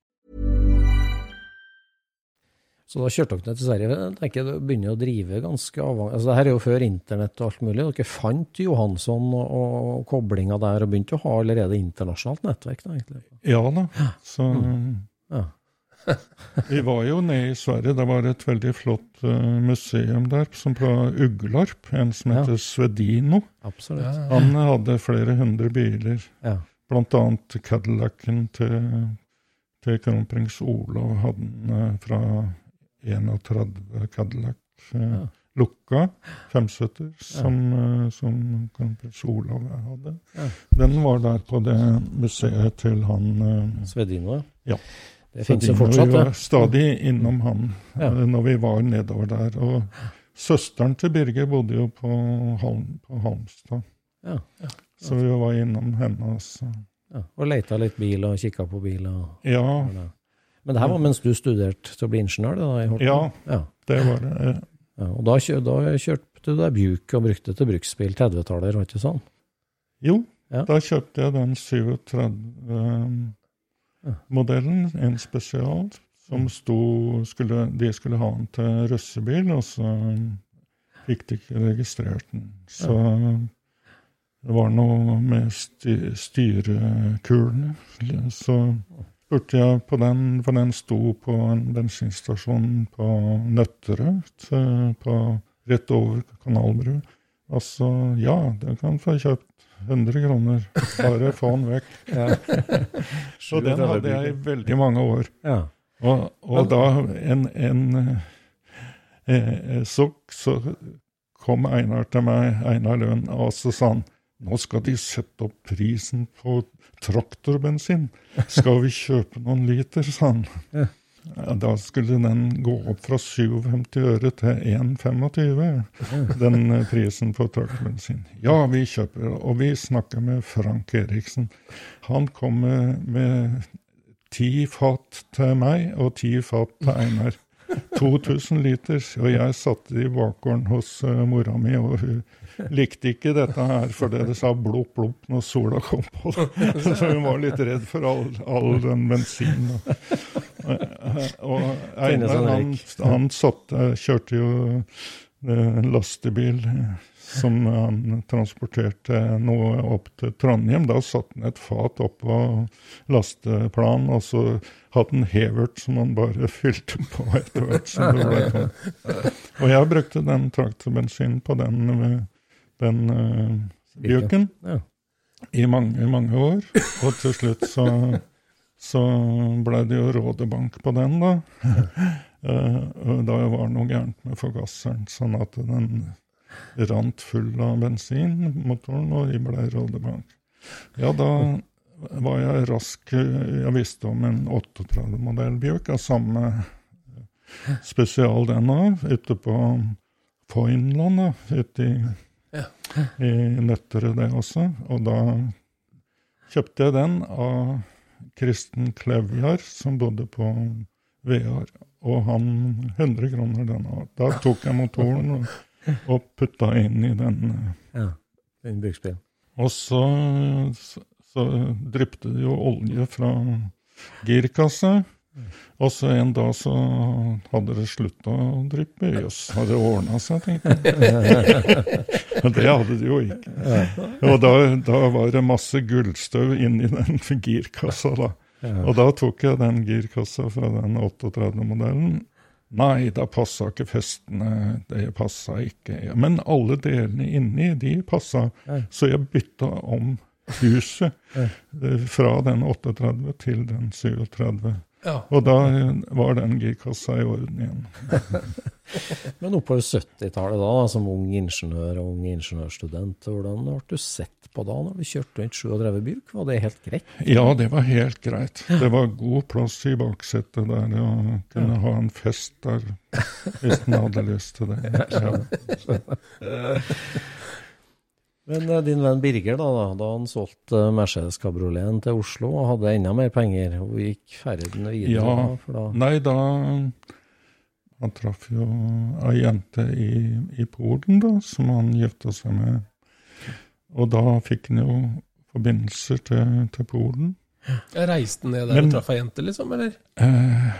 [SPEAKER 3] Så da kjørte dere ned til Sverige. Jeg tenker Dere begynner å drive ganske avhengig. Altså, det her er jo før internett og alt mulig. Dere fant Johansson og, og koblinga der, og begynte å ha allerede internasjonalt nettverk? da, egentlig.
[SPEAKER 5] Ja da. Så
[SPEAKER 3] Ja.
[SPEAKER 5] vi var jo nede i Sverige. Det var et veldig flott uh, museum der, som på Uglarp. En som
[SPEAKER 3] Ja.
[SPEAKER 5] heter Svedino.
[SPEAKER 3] Absolutt.
[SPEAKER 5] Han hadde flere hundre biler.
[SPEAKER 3] Ja.
[SPEAKER 5] Blant annet Cadillacen til, til kronprins Olav hadde den uh, fra 31 Cadillac eh,
[SPEAKER 3] Ja.
[SPEAKER 5] lukka, 75, som, eh, som kronprins Olav hadde.
[SPEAKER 3] Ja.
[SPEAKER 5] Den var der på det museet til han eh,
[SPEAKER 3] Svedino,
[SPEAKER 5] Ja.
[SPEAKER 3] Det finnes jo
[SPEAKER 5] fortsatt,
[SPEAKER 3] fortsatt,
[SPEAKER 5] Vi var stadig innom han
[SPEAKER 3] Ja.
[SPEAKER 5] eh, når vi var nedover der. Og søsteren til Birger bodde jo på, Halm, på Halmstad,
[SPEAKER 3] Ja.
[SPEAKER 5] så vi var innom henne Altså.
[SPEAKER 3] Ja. Og leita litt bil og kikka på bil. Og,
[SPEAKER 5] Ja,
[SPEAKER 3] Men det her var mens du studerte til å bli ingeniør? da, i Horten?
[SPEAKER 5] Ja.
[SPEAKER 3] ja.
[SPEAKER 5] det var det.
[SPEAKER 3] ja. Og da, kjør, da kjørte du deg Buick og brukte til bruksbil 30-tallet, var ikke sånn?
[SPEAKER 5] Jo,
[SPEAKER 3] Ja.
[SPEAKER 5] da kjøpte jeg den 37-modellen, en spesial, som sto skulle, De skulle ha den til russebil, og så fikk de ikke registrert den. Så det var noe med sty styrekulene. Så spurte jeg på den, for den sto på en bensinstasjon på Nøtterøy, på, rett over Kanalbru. Altså, ja, du kan få kjøpt 100 kroner. Bare få den vekk. Så den hadde jeg i veldig mange år.
[SPEAKER 3] Ja.
[SPEAKER 5] Og, og da en, en eh, så, så kom Einar til meg, Einar Lønn, og så sa han nå skal de sette opp prisen på traktorbensin. Skal vi kjøpe noen liter, sa han.
[SPEAKER 3] Ja.
[SPEAKER 5] Da skulle den gå opp fra 57 øre til 1,25, den eh, prisen på traktorbensin. Ja, vi kjøper, og vi snakker med Frank Eriksen. Han kom med, ti fat til meg og ti fat til Einar. 2000 liter. Og jeg satte i bakgården hos uh, mora mi, og hun likte ikke dette her fordi det sa blopp, blopp når sola kom på. Så hun var litt redd for all, all den bensinen. Og Einar, han, han satt, kjørte jo en lastebil som han transporterte noe opp til Trondheim. Da satte han et fat oppå lasteplanen, og så hadde han hevert som han bare fylte på etter hvert som det ble tomt. Og jeg brukte den traktorbensinen på den, den uh, bjørken
[SPEAKER 3] Ja.
[SPEAKER 5] i mange, mange år. Og til slutt så, så ble det jo Rådebank på den, da. uh, da var noe gærent med forgasseren, sånn at den rant full av bensin, motoren, og vi ble Rådebank. Ja, da var jeg rask. Jeg visste om en 38-modell Bjørk av samme spesial den av, ute på Foynland, ute i, i Nøtterøy det også. Og da kjøpte jeg den av Kristen Klevjar, som bodde på Vear. Og han 100 kroner den av. Da tok jeg motoren og, og putta inn i den.
[SPEAKER 3] Ja, den byggspillen.
[SPEAKER 5] Og så, så, så dryppet det jo olje fra girkassa. Og så en dag så hadde det slutta å dryppe. Jøss, har det ordna seg, tenkte jeg. Men det hadde det jo ikke. Og da, da var det masse gullstøv inni den girkassa, da. Og da tok jeg den girkassa fra den 38-modellen. Nei, da passa ikke festene. Det passa ikke. Men alle delene inni, de passa. Så jeg bytta om huset eh, fra den 38 til den 37.
[SPEAKER 2] Ja.
[SPEAKER 5] Og da var den girkassa i orden igjen.
[SPEAKER 3] Men oppover 70-tallet, da, da, som ung ingeniør og ung ingeniørstudent, hvordan ble du sett på da når du kjørte rundt 37 Bjørk? Var det helt greit?
[SPEAKER 5] Ja, det var helt greit. Det var god plass i baksetet der, og kunne ha en fest der hvis en hadde lyst til det. Ja.
[SPEAKER 3] Men eh, din venn Birger, da, da, da han solgte eh, Mercedes Cabrioleten til Oslo og hadde enda mer penger, og gikk ferden videre?
[SPEAKER 5] Ja.
[SPEAKER 3] da, for da
[SPEAKER 5] Nei, da Han traff jo ei jente i, i Polen, da, som han gifta seg med. Og da fikk han jo forbindelser til, til Polen.
[SPEAKER 2] Jeg reiste ned der
[SPEAKER 5] Men-
[SPEAKER 2] og traff ei jente, liksom, eller?
[SPEAKER 5] Eh,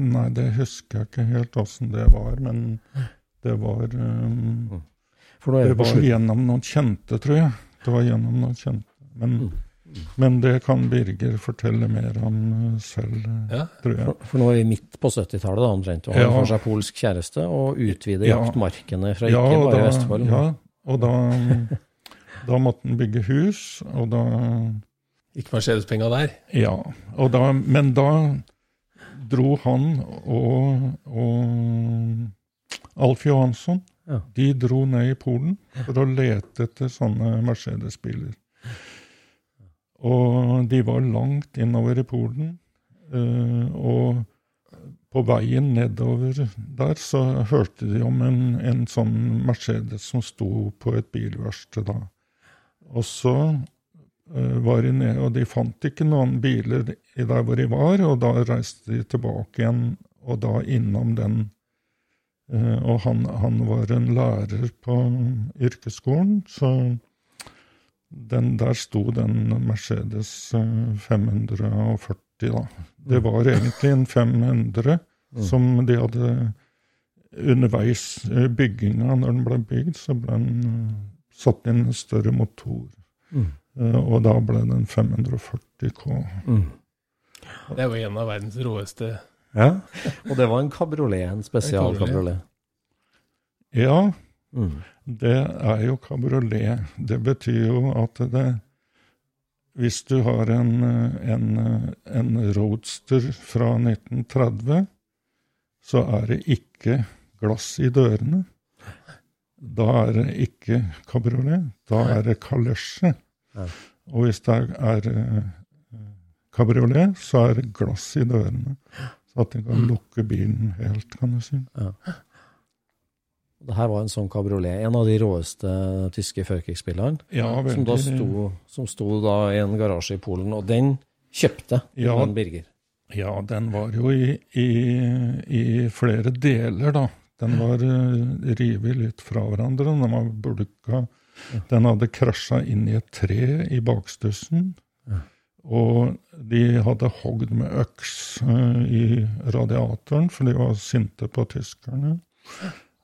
[SPEAKER 5] nei, det husker jeg ikke helt åssen det var, men det var eh,
[SPEAKER 3] For er
[SPEAKER 5] Det
[SPEAKER 3] det
[SPEAKER 5] var
[SPEAKER 3] slutt.
[SPEAKER 5] gjennom noen kjente, tror jeg. Det var gjennom noen kjente. Men, men det kan Birger fortelle mer om eh, selv, eh,
[SPEAKER 2] Ja.
[SPEAKER 5] tror jeg.
[SPEAKER 3] For, for nå er vi midt på 70-tallet, da, omtrent. Og han
[SPEAKER 5] Ja.
[SPEAKER 3] får seg polsk kjæreste og utvider
[SPEAKER 5] Ja.
[SPEAKER 3] jaktmarkene fra
[SPEAKER 5] Ja,
[SPEAKER 3] ikke bare
[SPEAKER 5] da,
[SPEAKER 3] Vestfold.
[SPEAKER 5] ja, og da, da måtte han bygge hus, og da
[SPEAKER 2] Ikke Mercedes-penga der?
[SPEAKER 5] Ja. Og da, men da dro han og, og Alf Johansson De dro ned i Polen for å lete etter sånne Mercedes-biler. Og de var langt innover i Polen. eh, og på veien nedover der så hørte de om en, en sånn Mercedes som sto på et bilverksted da. Og så eh, var de nede, og de fant ikke noen biler der hvor de var, og da reiste de tilbake igjen, og da innom den. Eh, og han, han var en lærer på yrkesskolen, så den, der sto den Mercedes eh, 540, da. Det var egentlig en 500 som de hadde underveis i bygginga, når den ble bygd, så ble den eh, satt inn en større motor. Eh, og da ble den 540 K.
[SPEAKER 2] Det er jo en av verdens råeste
[SPEAKER 3] Ja. Og det var en kabriolet, en spesialkabriolet.
[SPEAKER 5] Ja,
[SPEAKER 3] Mm.
[SPEAKER 5] det er jo kabriolet. Det betyr jo at det Hvis du har en, en, en roadster fra 1930, så er det ikke glass i dørene. Da er det ikke kabriolet, da er det kalesje. Og hvis det er, er eh, kabriolet, så er det glass i dørene. Så at den kan lukke bilen helt, kan du si.
[SPEAKER 3] Det her var en sånn kabriolet. En av de råeste tyske førkrigsspillerne.
[SPEAKER 5] Ja,
[SPEAKER 3] Som da sto, som sto da i en garasje i Polen. Og den kjøpte
[SPEAKER 5] Ja.
[SPEAKER 3] den Birger.
[SPEAKER 5] Ja, den var jo i, i, i flere deler, da. Den var uh, revet litt fra hverandre. Den var bulka. Den hadde krasja inn i et tre i bakstussen. Og de hadde hogd med øks eh, i radiatoren, for de var sinte på tyskerne.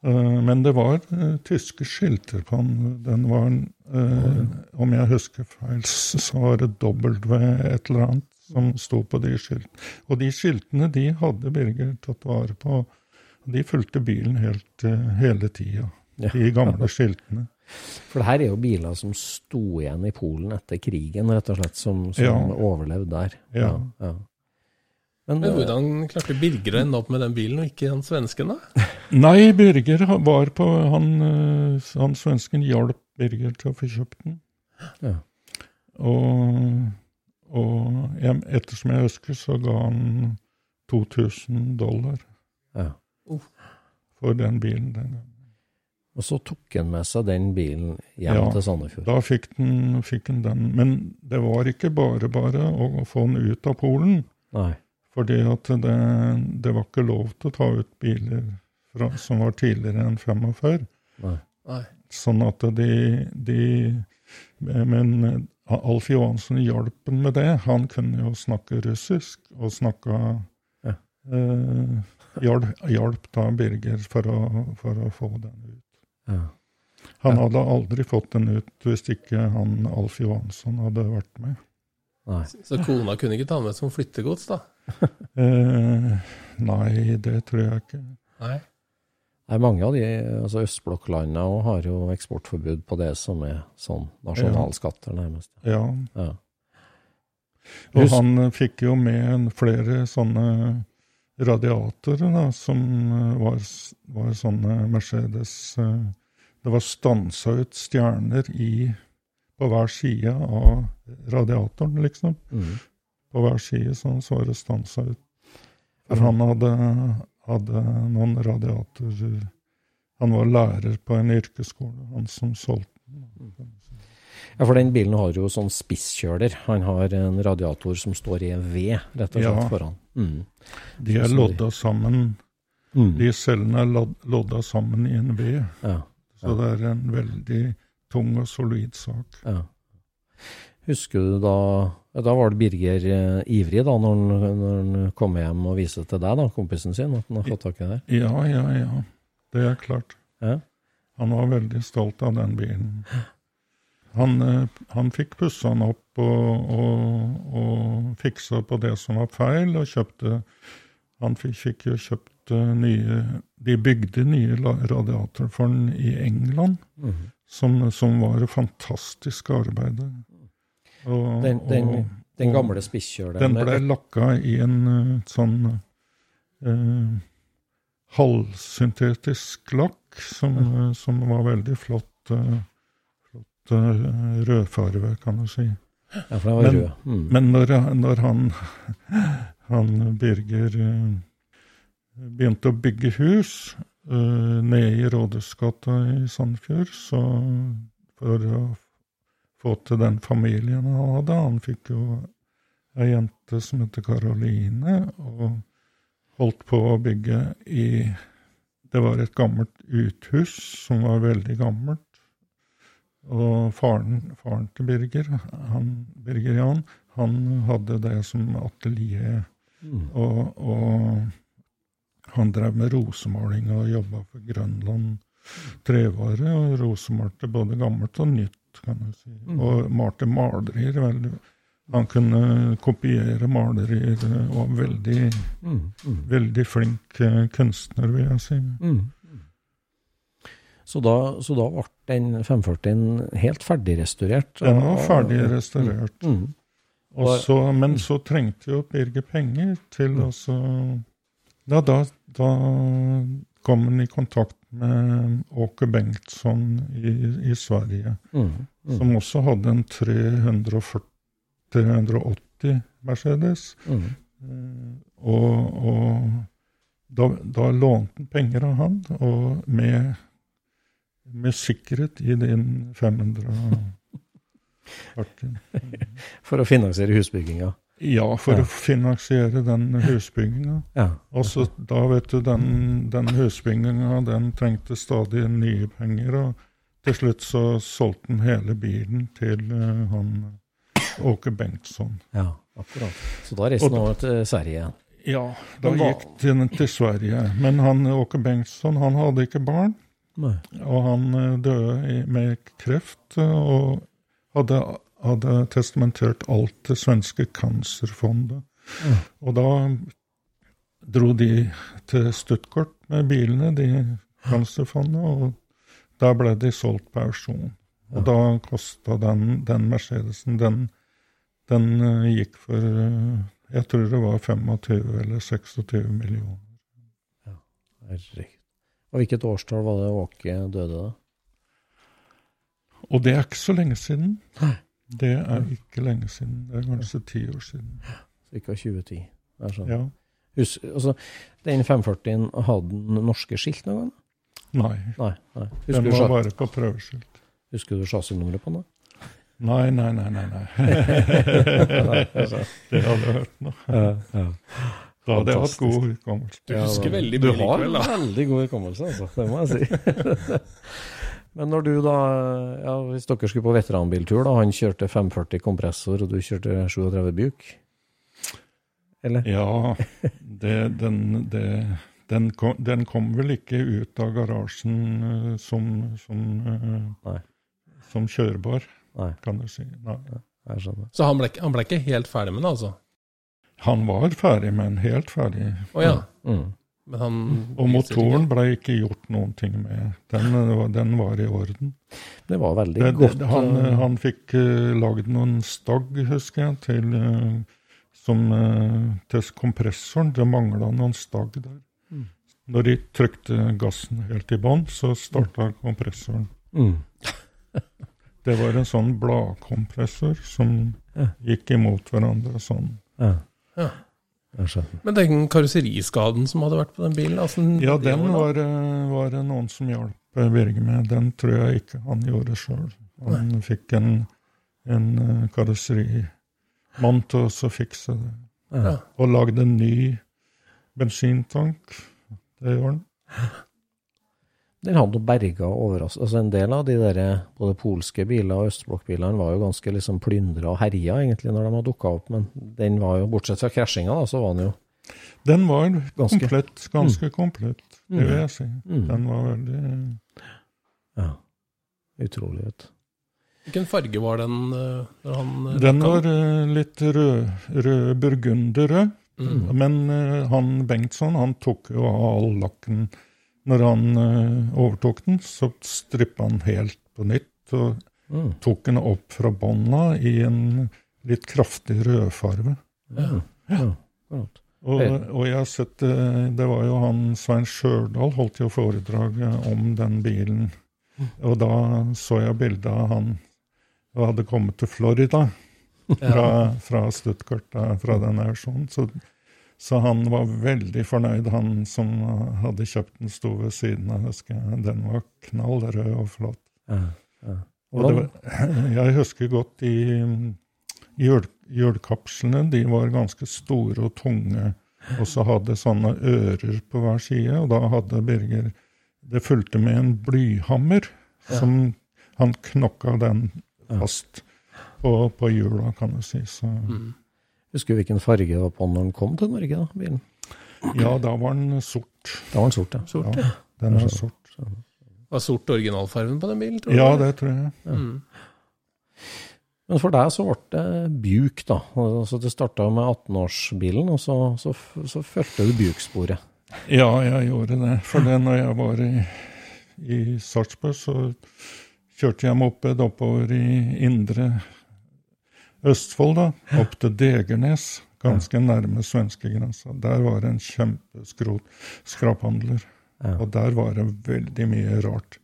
[SPEAKER 5] Eh, men det var eh, tyske skilter på den. Den var, om jeg husker feil, så var det W et eller annet som sto på de skiltene. Og de skiltene de hadde Birger tatt vare på. De fulgte bilen helt, hele tida. De gamle skiltene.
[SPEAKER 3] For det her er jo biler som sto igjen i Polen etter krigen, rett og slett, som, som
[SPEAKER 5] Ja.
[SPEAKER 3] overlevde der.
[SPEAKER 5] Ja.
[SPEAKER 3] ja. Men,
[SPEAKER 2] Men
[SPEAKER 3] eh,
[SPEAKER 2] hvordan klarte Birger å ende opp med den bilen, og ikke han svensken, da?
[SPEAKER 5] Nei, Birger var på Han, eh, han svensken hjalp Birger til å få kjøpt den.
[SPEAKER 3] Ja.
[SPEAKER 5] Og, og jeg, ettersom jeg husker, så ga han 2000 dollar
[SPEAKER 3] ja.
[SPEAKER 5] for den bilen den gangen.
[SPEAKER 3] Og så tok han med seg den bilen hjem
[SPEAKER 5] Ja,
[SPEAKER 3] til Sandefjord.
[SPEAKER 5] Da fikk han, fikk den den. Men det var ikke bare bare å få den ut av Polen.
[SPEAKER 3] Nei.
[SPEAKER 5] Fordi at det, det var ikke lov til å ta ut biler fra, som var tidligere enn 45.
[SPEAKER 3] Nei.
[SPEAKER 2] Nei.
[SPEAKER 5] Sånn at de, de Men Alf Johansen hjalp ham med det. Han kunne jo snakke russisk, og snakka
[SPEAKER 3] Ja.
[SPEAKER 5] eh, hjalp, hjalp da Birger for å, for å få den ut.
[SPEAKER 3] Ja.
[SPEAKER 5] Han hadde aldri fått den ut hvis ikke han Alf Johansson hadde vært med.
[SPEAKER 3] Nei.
[SPEAKER 2] Så kona kunne ikke ta med som flyttegods, da?
[SPEAKER 5] Eh, nei, det tror jeg ikke.
[SPEAKER 2] Nei.
[SPEAKER 3] Nei, mange av de altså østblokklandene har jo eksportforbud på det som er sånn nasjonalskatter, nærmest.
[SPEAKER 5] Ja.
[SPEAKER 3] Ja.
[SPEAKER 5] Og han fikk jo med flere sånne radiatorer, da, som eh, var, var sånne Mercedes eh, Det var stansa ut stjerner i på hver side av radiatoren, liksom.
[SPEAKER 3] Mm.
[SPEAKER 5] På hver side sånn, så var det stansa ut. For han hadde, hadde noen radiatorer Han var lærer på en yrkesskole, han som solgte den.
[SPEAKER 3] Ja, for den bilen har jo sånn spisskjøler. Han har en radiator som står i en V, rett og slett,
[SPEAKER 5] Ja.
[SPEAKER 3] foran. Mm.
[SPEAKER 5] De er lodda sammen
[SPEAKER 3] Mm.
[SPEAKER 5] De cellene er lod- lodda sammen i en V,
[SPEAKER 3] Ja,
[SPEAKER 5] så det er en veldig tung og solid sak.
[SPEAKER 3] ja. Husker du da Da var det Birger eh, ivrig da, når han, når han kom hjem og viste til deg, da, kompisen sin, at han har fått tak i det?
[SPEAKER 5] Ja, ja, ja. Det er klart.
[SPEAKER 3] Ja.
[SPEAKER 5] Han var veldig stolt av den bilen. Han, eh, han fikk pussa den opp og, og, og fiksa på det som var feil, og kjøpte Han fikk, fikk jo kjøpt eh, nye De bygde nye radiatorer for den i England,
[SPEAKER 3] Mhm.
[SPEAKER 5] som, som var fantastiske arbeidet. Og,
[SPEAKER 3] Den, den, den gamle spisskjøleren
[SPEAKER 5] Den ble lakka i en eh, sånn eh, halvsyntetisk lakk, som, som var veldig flott, flott eh, rødfarve, kan du si.
[SPEAKER 3] Ja, for den var
[SPEAKER 5] Men-
[SPEAKER 3] rød. Mm.
[SPEAKER 5] Men når, når han, han Birger eh, begynte å bygge hus uh, nede i Rådhusgata i Sandfjord, så for å få til den familien han hadde Han fikk jo ei jente som heter Karoline, og holdt på å bygge i Det var et gammelt uthus som var veldig gammelt. Og faren, faren til Birger, han, Birger Jan, han hadde det som atelier.
[SPEAKER 3] Mm.
[SPEAKER 5] Og, og han drev med rosemaling og jobba for Grønland trevare, og rosemalte både gammelt og nytt, kan du si.
[SPEAKER 3] Mm.
[SPEAKER 5] Og malte malerier. Veldig. Han kunne kopiere malerier, og var veldig,
[SPEAKER 3] Mm. Mm.
[SPEAKER 5] veldig flink eh, kunstner, vil jeg si.
[SPEAKER 3] Mm. Så da, så da ble den 540-en helt ferdigrestaurert?
[SPEAKER 5] Den var ferdigrestaurert.
[SPEAKER 3] Mm.
[SPEAKER 5] Mm. Så, men så trengte jo Birger penger til å så Ja, da, da kom han i kontakt med Åke Bengtsson i, i Sverige,
[SPEAKER 3] Mm. Mm.
[SPEAKER 5] som også hadde en 340, 380 Mercedes.
[SPEAKER 3] Mm.
[SPEAKER 5] Eh, Og, og da, da lånte han penger av han, og med, med sikkerhet i den 540.
[SPEAKER 3] For å finansiere husbygginga?
[SPEAKER 5] Ja, for
[SPEAKER 3] Ja.
[SPEAKER 5] å finansiere den husbygginga.
[SPEAKER 3] Ja.
[SPEAKER 5] Og så da, vet du, den, den husbygginga, den trengte stadig nye penger, og til slutt så solgte han hele bilen til uh, han Åke Bengtsson.
[SPEAKER 3] ja, akkurat. Så da reiste han over til Sverige igjen?
[SPEAKER 5] Ja, da gikk den til Sverige. Men han Åke Bengtsson, han hadde ikke barn,
[SPEAKER 3] Nei.
[SPEAKER 5] og han eh, døde med kreft, eh, og hadde, hadde testamentert alt til svenske Cancerfondet.
[SPEAKER 3] Ja.
[SPEAKER 5] Og da dro de til Stuttgart med bilene, de Cancerfondet, og da ble de solgt på auksjon. Og da kosta den, den Mercedesen Den, den eh, gikk for Jeg tror det var 25 eller 26 millioner.
[SPEAKER 3] Ja, Herregud. Og hvilket årstall var det Åke døde da?
[SPEAKER 5] Og det er ikke så lenge siden.
[SPEAKER 3] Nei.
[SPEAKER 5] Det er ikke lenge siden. Det er kanskje ti år siden.
[SPEAKER 3] Ca. 2010. Det er sånn.
[SPEAKER 5] Ja.
[SPEAKER 3] Hus, altså, den 540-en hadde den norske skilt noen gang?
[SPEAKER 5] Nei.
[SPEAKER 3] Nei. nei.
[SPEAKER 5] Den var bare på prøveskilt.
[SPEAKER 3] husker du chassinummeret på den? da?
[SPEAKER 5] Nei, nei, nei, nei. nei. det hadde jeg hørt nå.
[SPEAKER 3] Ja, ja.
[SPEAKER 5] Da hadde jeg hatt god hukommelse.
[SPEAKER 2] Du husker veldig
[SPEAKER 3] Du
[SPEAKER 2] mye
[SPEAKER 3] har
[SPEAKER 2] likevel, da.
[SPEAKER 3] veldig god hukommelse, altså. Det må jeg si. Men når du da, ja, hvis dere skulle på veteranbiltur, da, han kjørte 540 kompressor, og du kjørte 37 Buick? Eller?
[SPEAKER 5] Ja, det, den, det, den, kom, den kom vel ikke ut av garasjen eh, som, som, eh, som kjørbar,
[SPEAKER 3] Nei,
[SPEAKER 5] kan du si. Nei.
[SPEAKER 3] jeg.
[SPEAKER 2] Så han ble, han ble ikke helt ferdig med det, altså?
[SPEAKER 5] Han var ferdig, men helt ferdig.
[SPEAKER 2] Å ja.
[SPEAKER 3] Mm.
[SPEAKER 2] Men han
[SPEAKER 5] Og motoren ble ikke gjort noen ting med. Den, var- den var i orden.
[SPEAKER 3] Det var veldig
[SPEAKER 5] Det,
[SPEAKER 3] godt.
[SPEAKER 5] det, han,
[SPEAKER 3] eh,
[SPEAKER 5] han fikk uh, lagd noen stagg, husker jeg, til, uh, som, uh, til kompressoren. Det mangla noen stagg der.
[SPEAKER 3] Mm.
[SPEAKER 5] Når de trykte gassen helt i bånn, så starta kompressoren.
[SPEAKER 3] mm.
[SPEAKER 5] Det var en sånn bladkompressor som
[SPEAKER 3] Ja.
[SPEAKER 5] gikk imot hverandre sånn.
[SPEAKER 3] Ja,
[SPEAKER 2] Ja. Men den karosseriskaden som hadde vært på den bilen altså,
[SPEAKER 5] Ja, den
[SPEAKER 2] var
[SPEAKER 5] var,
[SPEAKER 2] da-
[SPEAKER 5] eh, var det noen som hjalp eh, Birger med. Den tror jeg ikke han gjorde sjøl. Han fikk en, en eh, karosserimann til å fikse det.
[SPEAKER 3] Ja.
[SPEAKER 5] Og lagde en ny bensintank. Det gjorde han.
[SPEAKER 3] Den hadde berga overraskende. Altså en del av de der, både polske biler og østblokkbilene var jo ganske liksom plyndra og herja egentlig når de hadde dukka opp, men den var jo, bortsett fra krasjinga, da, så var den jo
[SPEAKER 5] Den var
[SPEAKER 3] Ganske-
[SPEAKER 5] komplett, ganske komplett, det vil jeg si.
[SPEAKER 3] Mm.
[SPEAKER 5] Den var veldig
[SPEAKER 3] ja, utrolig, vet du.
[SPEAKER 2] Hvilken farge var den eh, han eh,
[SPEAKER 5] Den var uh, litt rød, rød burgunderrød.
[SPEAKER 2] Mm.
[SPEAKER 5] Men uh, han Bengtsson han tok jo av all lakken når han eh, overtok den. Så strippa han helt på nytt og
[SPEAKER 3] Mm.
[SPEAKER 5] tok den opp fra bånda i en litt kraftig rødfarge.
[SPEAKER 3] Ja. ja. akkurat.
[SPEAKER 5] Og, og jeg har sett eh, Det var jo han Svein Sjørdal holdt jo foredrag eh, om den bilen. Og da så jeg bilde av han og hadde kommet til Florida fra, fra Stuttgart, fra den auksjonen. Så, så han var veldig fornøyd, han som hadde kjøpt den, sto ved siden av. husker jeg. Den var knall rød og flott.
[SPEAKER 3] Ja. Ja.
[SPEAKER 5] Og var, jeg husker godt de jul, hjulkapslene. De var ganske store og tunge, og så hadde sånne ører på hver side. Og da hadde Birger Det fulgte med en blyhammer, som han knokka den fast på, på hjula, kan du si. Så
[SPEAKER 2] Mm.
[SPEAKER 3] Husker du hvilken farge det var på når den kom til Norge, da, bilen?
[SPEAKER 5] ja, da var den sort.
[SPEAKER 3] Da var den sort, ja.
[SPEAKER 2] Sort,
[SPEAKER 5] Ja, den var sort.
[SPEAKER 2] Var sort originalfargen på den bilen, tror du?
[SPEAKER 5] Ja, det tror jeg.
[SPEAKER 2] Mm.
[SPEAKER 3] Men for deg så ble det Buick, da. Altså, det starta med 18-årsbilen, og så, så, så fulgte du Buick-sporet.
[SPEAKER 5] Ja, jeg gjorde det. For det når jeg var i, i Sarpsborg, så kjørte jeg moped oppover i indre Østfold, da. Opp til Degernes, ganske nærme svenskegrensa. Der var det en kjempeskrot skraphandler.
[SPEAKER 3] Ja.
[SPEAKER 5] Og der var det veldig mye rart.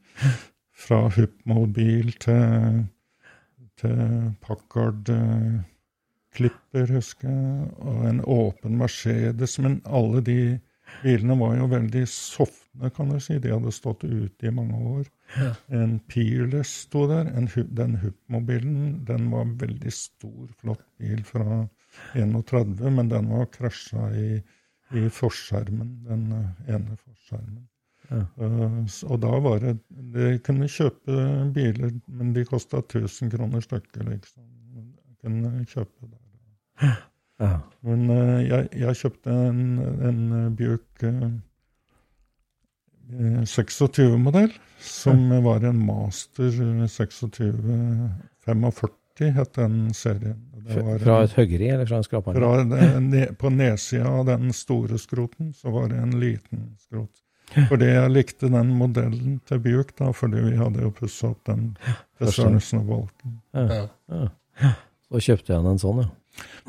[SPEAKER 5] Fra Huppmobil til, til Packard Klipper, husker jeg, og en åpen Mercedes. Men alle de bilene var jo veldig sofne, kan du si. De hadde stått ute i mange år. En Peerless sto der. En, den Hup-mobilen den var en veldig stor, flott bil fra 31, men den var krasja i, i forskjermen, den eh, ene forskjermen.
[SPEAKER 3] Ja.
[SPEAKER 5] Uh, og da var det De kunne kjøpe biler, men de kosta 1000 kroner stykket, liksom. De kunne kjøpe der.
[SPEAKER 3] Ja.
[SPEAKER 5] Men uh, jeg, jeg kjøpte en, en Buick eh, 26-modell, som var en Master eh, 2645, het den serien. Det var
[SPEAKER 3] Fra et høggeri eller fra en skraphandel?
[SPEAKER 5] fra det- ne- på nedsida av den store skroten, så var det en liten skrot. Fordi jeg likte den modellen til Bjuk, da, fordi vi hadde jo pussa opp den til. Sørensen og Volken.
[SPEAKER 3] Ja. Ja. Så kjøpte jeg en sånn, ja.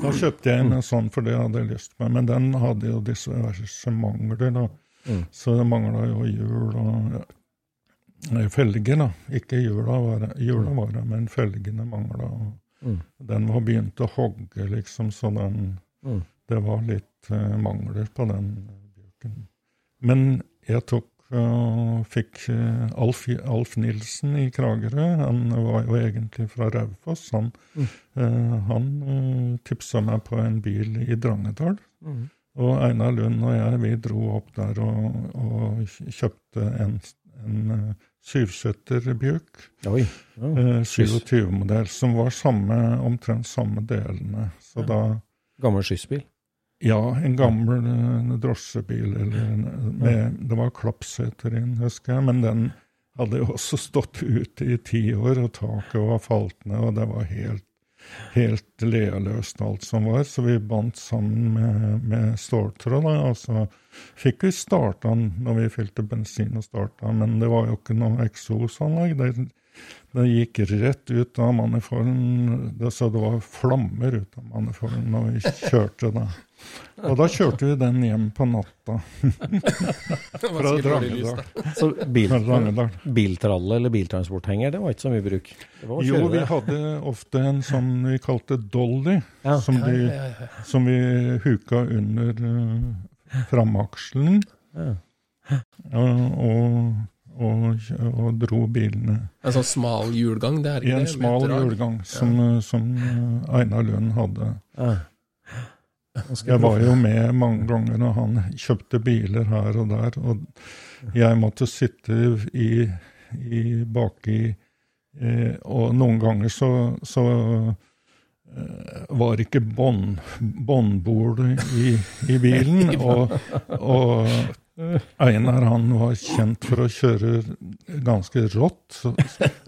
[SPEAKER 5] Da kjøpte jeg en sånn, for det hadde jeg lyst på. Men den hadde jo disse diverse mangler, da.
[SPEAKER 3] Mm.
[SPEAKER 5] Så det mangla jo hjul og felger, da. Ikke hjula var det, hjula var det men felgene mangla.
[SPEAKER 3] Mm.
[SPEAKER 5] Den var begynt å hogge, liksom, så den
[SPEAKER 3] Mm.
[SPEAKER 5] Det var litt uh, mangler på den bjørken. Men jeg tok og fikk uh, Alf, Alf Nilsen i Kragerø. Han var jo egentlig fra Raufoss. Han, eh, han eh, tipsa meg på en bil i Drangedal. Og Einar Lund og jeg vi dro opp der og, og kjøpte en, en eh, syvseterbjuk.
[SPEAKER 3] Oi. Ja.
[SPEAKER 5] Eh, 27-modell, som var samme, omtrent samme delene. Så da
[SPEAKER 3] Gammel skyssbil.
[SPEAKER 5] Ja, en gammel eh, drosjebil. Eller, med, det var klappseter inn, husker jeg. Men den hadde jo også stått ute i ti år, og taket var falt ned, og det var helt, helt lealøst alt som var. Så vi bandt sammen med, med ståltråd, og så fikk vi starta den når vi fylte bensin og starta, men det var jo ikke noe eksosanlegg. Det, gikk rett ut av manifolden, det, så det var flammer ut av manifolden når vi kjørte det. Og da kjørte vi den hjem på natta fra Drangedal.
[SPEAKER 3] Så bil, biltralle eller biltransporthenger, det var ikke så mye bruk.
[SPEAKER 5] Jo, vi hadde ofte en som vi kalte dolly,
[SPEAKER 3] Ja.
[SPEAKER 5] som,
[SPEAKER 2] de,
[SPEAKER 5] vi,
[SPEAKER 2] ja, ja.
[SPEAKER 5] som vi huka under uh, framakselen
[SPEAKER 3] Ja.
[SPEAKER 5] uh, og, og, og dro bilene.
[SPEAKER 2] En sånn smal hjulgang, det er
[SPEAKER 5] I en
[SPEAKER 2] det?
[SPEAKER 5] smal hjulgang som, ja. som uh, Einar Lund hadde.
[SPEAKER 3] Ja.
[SPEAKER 5] Jeg var jo med mange ganger når han kjøpte biler her og der, og jeg måtte sitte i, i baki eh, Og noen ganger så, så eh, var ikke bånd- bon, i, i bilen, og, og Einar han var kjent for å kjøre ganske rått. Så,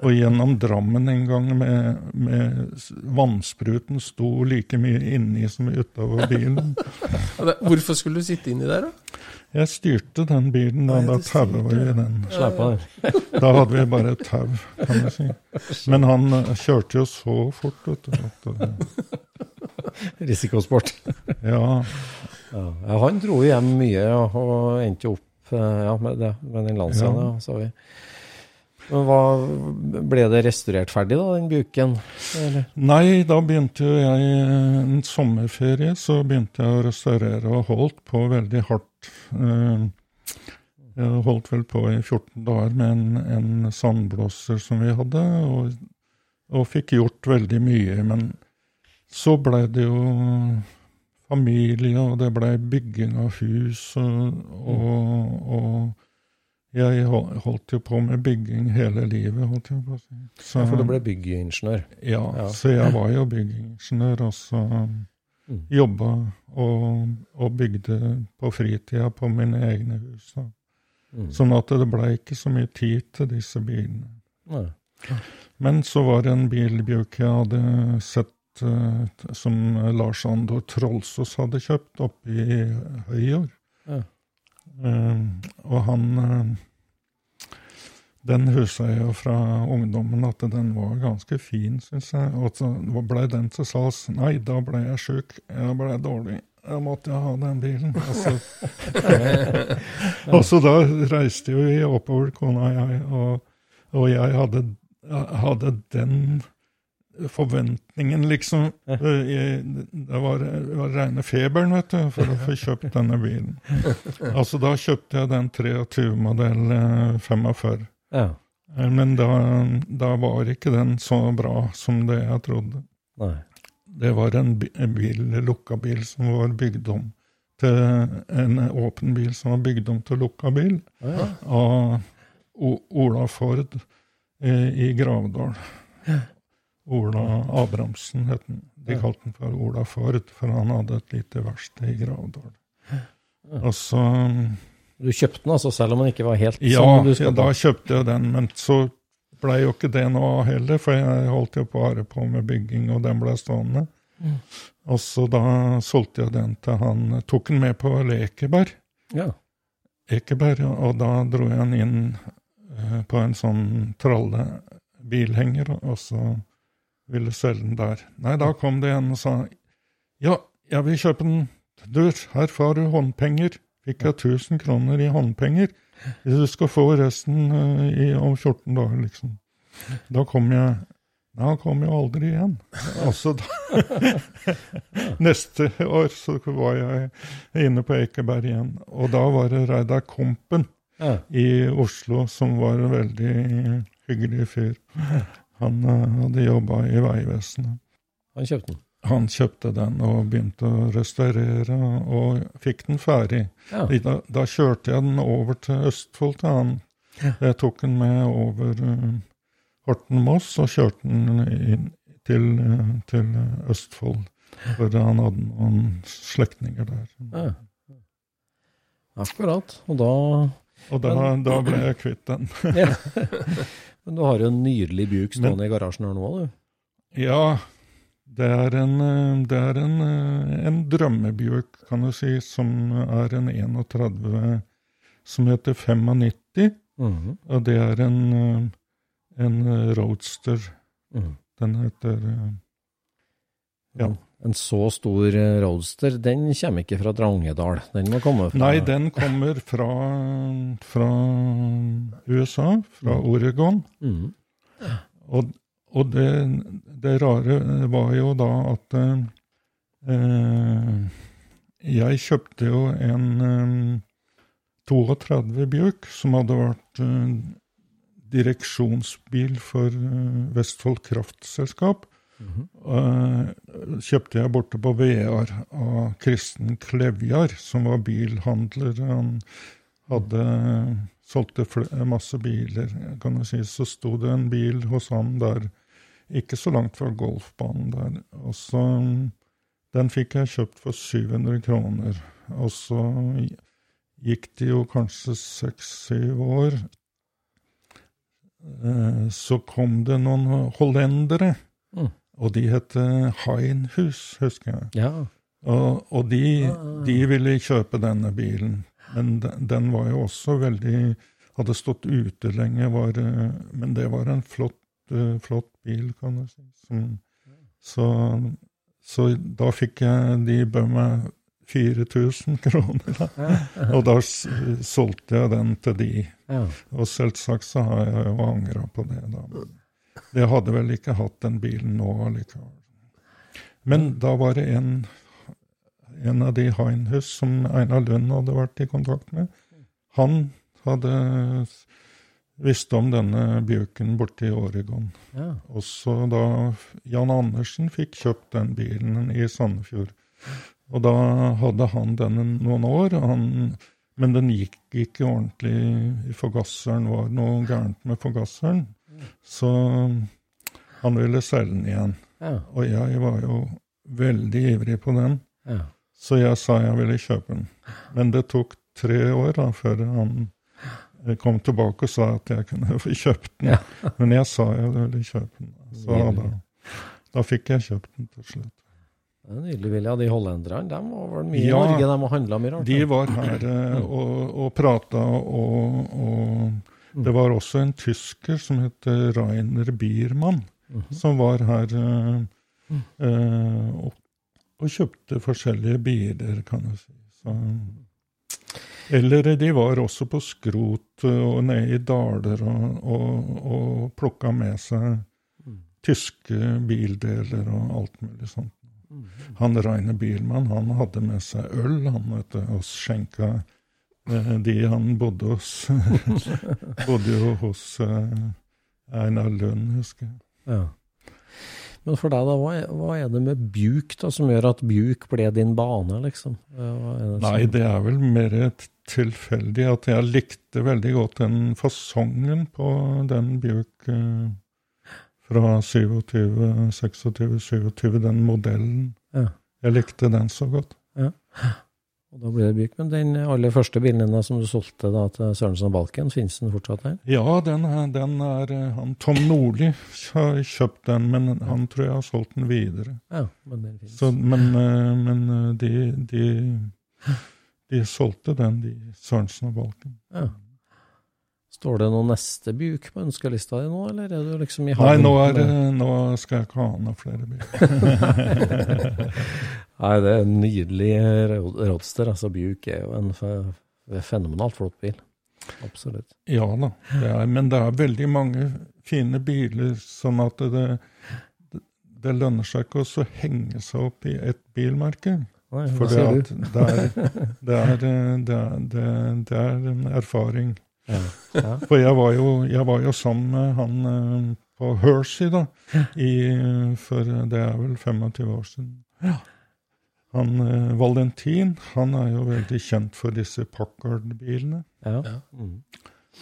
[SPEAKER 5] og gjennom Drammen en gang med, med vannspruten sto like mye inni som utover bilen.
[SPEAKER 2] Hvorfor skulle du sitte inni der, da?
[SPEAKER 5] Jeg styrte den bilen, da, da tauet vi
[SPEAKER 2] i
[SPEAKER 5] den.
[SPEAKER 3] Slapp av.
[SPEAKER 5] Da hadde vi bare et tau, kan jeg si. Men han eh, kjørte jo så fort, vet du. Eh,
[SPEAKER 3] Risikosport.
[SPEAKER 5] ja,
[SPEAKER 3] Ja. han dro hjem mye ja, og endte opp eh, ja, med, det, med den Lanciaen.
[SPEAKER 5] Ja.
[SPEAKER 3] Men hva, ble det restaurert ferdig, da, den buken? Eller?
[SPEAKER 5] Nei, da begynte jo jeg eh, en sommerferie, så begynte jeg å restaurere og holdt på veldig hardt. Eh, Jeg holdt vel på i 14 dager med en, en sandblåser som vi hadde, og, og fikk gjort veldig mye. Men så blei det jo familie, og det blei bygging av hus, og, og, og jeg holdt jo på med bygging hele livet, holdt jeg på å si. Så-
[SPEAKER 3] Ja, for du ble byggeingeniør?
[SPEAKER 5] ja,
[SPEAKER 3] Ja.
[SPEAKER 5] så jeg var jo byggeingeniør. og så
[SPEAKER 3] Mm.
[SPEAKER 5] jobba og, og bygde på fritida på mine egne hus. Da.
[SPEAKER 3] Mm.
[SPEAKER 5] Sånn at det ble ikke så mye tid til disse bilene.
[SPEAKER 3] Nei.
[SPEAKER 5] Men så var det en bilbjørk jeg hadde sett som Lars Andor Trollsås hadde kjøpt oppe i Høyår.
[SPEAKER 3] Ja.
[SPEAKER 5] Eh, og han eh, Den jeg jo fra ungdommen at den var ganske fin, syns jeg. Og så blei den til salgs. Nei, da ble jeg sjuk. Jeg blei dårlig. Jeg måtte ha den bilen. Og så, og så da reiste jo vi oppover, kona og jeg, og, og jeg hadde, hadde den forventningen, liksom. Det var, det var rene feberen, vet du, for å få kjøpt denne bilen. Altså, da kjøpte jeg den 23-modell eh, 45.
[SPEAKER 3] ja.
[SPEAKER 5] Eh, Men da, da var ikke den så bra som det jeg trodde.
[SPEAKER 3] Nei.
[SPEAKER 5] Det var en, bil, en lukka bil som var bygd om til en åpen bil som var bygd om til lukka bil
[SPEAKER 3] Ja.
[SPEAKER 5] av o Ola Ford i, i Gravdal. Ola Abrahamsen het han. De kalte han for Ola Ford, for han hadde et lite verksted i Gravdal. Og så
[SPEAKER 3] Du kjøpte den altså, selv om den ikke var helt
[SPEAKER 5] Ja,
[SPEAKER 3] sånn? du
[SPEAKER 5] ja, da kjøpte jeg den, men så blei jo ikke det noe av heller, for jeg holdt jo bare på med bygging, og den ble stående.
[SPEAKER 3] Mm.
[SPEAKER 5] Og så da solgte jeg den til han Tok den med på Lekeberg.
[SPEAKER 3] Ja.
[SPEAKER 5] Ekeberg, og da dro jeg den inn eh, på en sånn trallebilhenger, og så ville selge den der. Nei, da kom det en og sa ja, jeg vil kjøpe den. Du, her får du håndpenger. Fikk jeg 1000 kroner i håndpenger. Du skal få resten eh, i, om 14 dager, liksom. Da kom jeg Da kom jeg aldri igjen. Altså, neste år så var jeg inne på Ekeberg igjen, og da var det Reidar Kompen
[SPEAKER 3] Ja.
[SPEAKER 5] i Oslo, som var en veldig hyggelig fyr. Han eh, hadde jobba i Vegvesenet.
[SPEAKER 3] Han kjøpte den.
[SPEAKER 5] Han kjøpte den og begynte å restaurere, og fikk den ferdig.
[SPEAKER 3] Ja.
[SPEAKER 5] Da, da kjørte jeg den over til Østfold til han. Jeg tok den med over uh, Horten-Moss og kjørte den inn til, eh, til Østfold. For han hadde noen slektninger der.
[SPEAKER 3] Ja. Akkurat. Og da
[SPEAKER 5] Og da, da ble jeg kvitt den.
[SPEAKER 3] Men du har jo en nydelig buk stående i garasjen her nå, du.
[SPEAKER 5] Ja, det er en, eh, det er en, eh, en drømmebjørk, kan du si, som er en 31 som heter 95.
[SPEAKER 3] Mhm.
[SPEAKER 5] Og det er en, eh, en roadster.
[SPEAKER 3] Mhm.
[SPEAKER 5] Den heter Ja.
[SPEAKER 3] En så stor eh, roadster, den kommer ikke fra Drangedal. Den må komme fra
[SPEAKER 5] Nei, den kommer fra, fra USA, fra Oregon.
[SPEAKER 3] Mm.
[SPEAKER 5] Og, og det, det rare var jo da at eh, jeg kjøpte jo en eh, 32 Bjørk som hadde vært eh, direksjonsbil for eh, Vestfold Kraftselskap. Eh, kjøpte jeg borte på Vear av Kristen Klevjar, som var bilhandler. Han hadde solgte masse biler, kan du si. Så sto det en bil hos han der, ikke så langt fra golfbanen der. Og så Den fikk jeg kjøpt for 700 kroner. Og så gikk det jo kanskje seks-syv år. Eh, Så kom det noen hollendere,
[SPEAKER 3] Mm.
[SPEAKER 5] Og de het Heinhus, husker jeg.
[SPEAKER 3] Ja.
[SPEAKER 5] Og, og de, de ville kjøpe denne bilen, men den, den var jo også veldig Hadde stått ute lenge, var, eh, men det var en flott, eh, flott bil, kan du si. Som, så, så da fikk jeg De bød meg 4000 kroner, da. Og da solgte jeg den til de.
[SPEAKER 3] ja.
[SPEAKER 5] Og selvsagt så har jeg jo angra på det, da. Jeg hadde vel ikke hatt den bilen nå allikevel. Men da var det en, en av de Heinhus som Einar Lund hadde vært i kontakt med. Han hadde visste om denne bjørken borte i Oregon.
[SPEAKER 3] ja.
[SPEAKER 5] Og så da Jan Andersen fikk kjøpt den bilen i Sandefjord. Og da hadde han den noen år, han, men den gikk ikke ordentlig i forgasseren. var noe gærent med forgasseren. Så han ville selge den igjen.
[SPEAKER 3] Ja.
[SPEAKER 5] Og jeg var jo veldig ivrig på den,
[SPEAKER 3] ja.
[SPEAKER 5] så jeg sa jeg ville kjøpe den. Men det tok tre år da før han kom tilbake og sa at jeg kunne få kjøpt den.
[SPEAKER 3] Ja.
[SPEAKER 5] Men jeg sa jeg ville kjøpe den. Så da, da fikk jeg kjøpt den til slutt.
[SPEAKER 3] Det er nydelig, Vilja. De hollenderne de var vel mye i Norge, de handla mye rart.
[SPEAKER 5] De var her eh, og, og prata, og, og det var også en tysker som het Rainer Biermann, som var her eh, eh, og, og kjøpte forskjellige biler, kan du si. Så, eller de var også på skrot eh, og nede i daler og, og, og plukka med seg tyske bildeler og alt mulig sånt. Han Reine Bielmann han hadde med seg øl han vet og skjenka eh, de han bodde hos. bodde jo hos eh, Einar Lund, husker jeg.
[SPEAKER 3] Ja. Men for deg, da, hva er, hva er det med Bjuk da, som gjør at Bjuk ble din bane, liksom? Det som-
[SPEAKER 5] Nei, det er vel mer et tilfeldig at jeg likte veldig godt den fasongen på den Bjørk eh, fra 27, 26, 27, den modellen.
[SPEAKER 3] Ja.
[SPEAKER 5] Jeg likte den så godt.
[SPEAKER 3] Og da ble det Bjuk. Men den aller første bilen din som du solgte da, til Sørensen og Balken, finnes den fortsatt der?
[SPEAKER 5] Ja, den er, den er eh, han, Tom Nordli har kjøpt den, men han tror jeg har solgt den videre.
[SPEAKER 3] Ja, men den finnes.
[SPEAKER 5] Så, men eh, men eh, de, de, de solgte den, de Sørensen og Balken.
[SPEAKER 3] Ja. Står det noe neste buk på ønskelista di nå, eller er du liksom i
[SPEAKER 5] Nei, nå, er, det- nå skal jeg ikke ha noen flere biler.
[SPEAKER 3] Nei, det er en nydelig ro- roadster. Altså, buk er jo en fenomenalt flott bil. Absolutt.
[SPEAKER 5] Ja da, det er, men det er veldig mange fine biler, sånn at det, det, det lønner seg ikke å henge seg opp i ett bilmerke. For det, er, eh, det, er, det, det er en erfaring. For jeg var, jo, jeg var jo sammen med han eh, på Hershey, da, i, for det er vel 25 år siden. Han eh, Valentin, han er jo veldig kjent for disse Packard-bilene.
[SPEAKER 3] Ja.
[SPEAKER 2] Ja.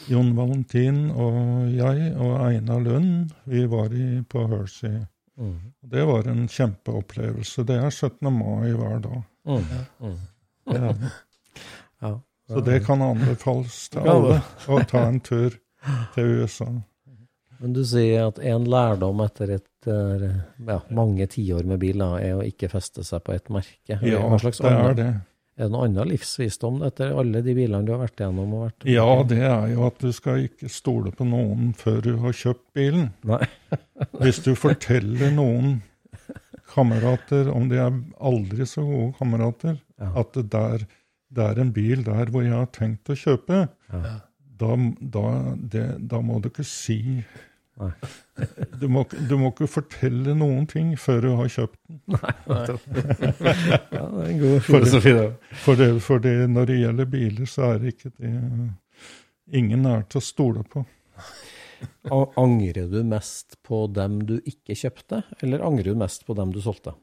[SPEAKER 5] Jon Valentin og jeg og Einar Lund, vi var i, på Hershey.
[SPEAKER 3] Mm.
[SPEAKER 5] Det var en kjempeopplevelse. Det er 17. mai hver dag.
[SPEAKER 3] Mm. Mm. Ja.
[SPEAKER 5] Så det kan anbefales til alle å ta en tur til USA.
[SPEAKER 3] Men du sier at en lærdom etter et, eh, ja, mange tiår med bil da, er å ikke feste seg på et merke.
[SPEAKER 5] Ja,
[SPEAKER 3] Hva slags
[SPEAKER 5] det er det.
[SPEAKER 3] Er det noen annen livsvisdom etter alle de bilene du har vært igjennom? Og vært,
[SPEAKER 5] Ja, det er jo at du skal ikke stole på noen før du har kjøpt bilen.
[SPEAKER 3] Nei.
[SPEAKER 5] Hvis du forteller noen kamerater, om de er aldri så gode kamerater,
[SPEAKER 3] Ja.
[SPEAKER 5] at det, der, det er en bil der hvor jeg har tenkt å kjøpe,
[SPEAKER 3] Ja.
[SPEAKER 5] da, da, det, da må du ikke si
[SPEAKER 3] Nei.
[SPEAKER 5] du må, du må ikke fortelle noen ting før du har kjøpt den. Nei, nei.
[SPEAKER 3] Ja, det er en god filosofi, det.
[SPEAKER 5] For, det, for det, når det gjelder biler, så er det ikke det Ingen er til å stole på.
[SPEAKER 3] Angrer du mest på dem du ikke kjøpte, eller angrer du mest på dem du solgte?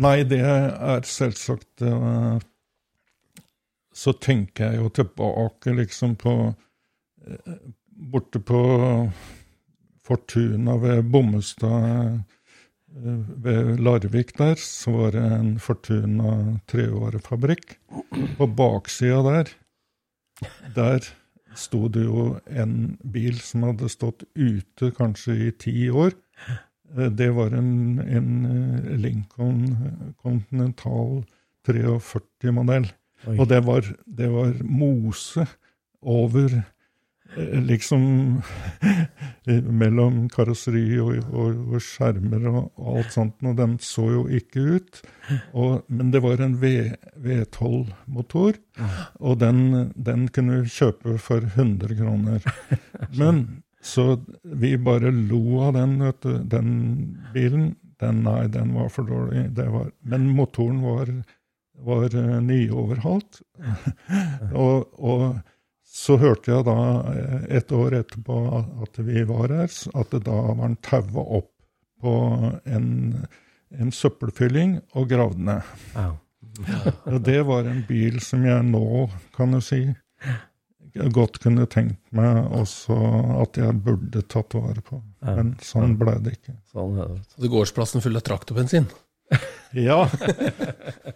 [SPEAKER 5] Nei, det er selvsagt eh, Så tenker jeg jo tilbake liksom på eh, Borte på Fortuna ved Bommestad eh, ved Larvik der, så var det en Fortuna trevarefabrikk. På baksida der, der sto det jo en bil som hadde stått ute kanskje i ti år. Eh, Det var en, en Lincoln Continental 43-modell.
[SPEAKER 3] Oi.
[SPEAKER 5] Og det var, det var mose over eh, liksom mellom karosseri og, og, og skjermer og, og alt sånt, og den så jo ikke ut. Men det var en V- V12-motor, og den, den kunne vi kjøpe for 100 kroner. Men så vi bare lo av den, vet du. Den bilen, den, nei, den var for dårlig. Det var, men motoren var, var eh, nyoverhalt. og, og så hørte jeg da eh, et år etterpå at vi var her, at det da var han taua opp på en, en søppelfylling og gravd ned.
[SPEAKER 3] Ja.
[SPEAKER 5] Og det var en bil som jeg nå, kan du si, godt kunne tenkt meg også at jeg burde tatt vare på.
[SPEAKER 3] Ja.
[SPEAKER 5] Men sånn ble det ikke.
[SPEAKER 3] Sånn er det.
[SPEAKER 2] Så det gårdsplassen full av traktorbensin.
[SPEAKER 5] Ja,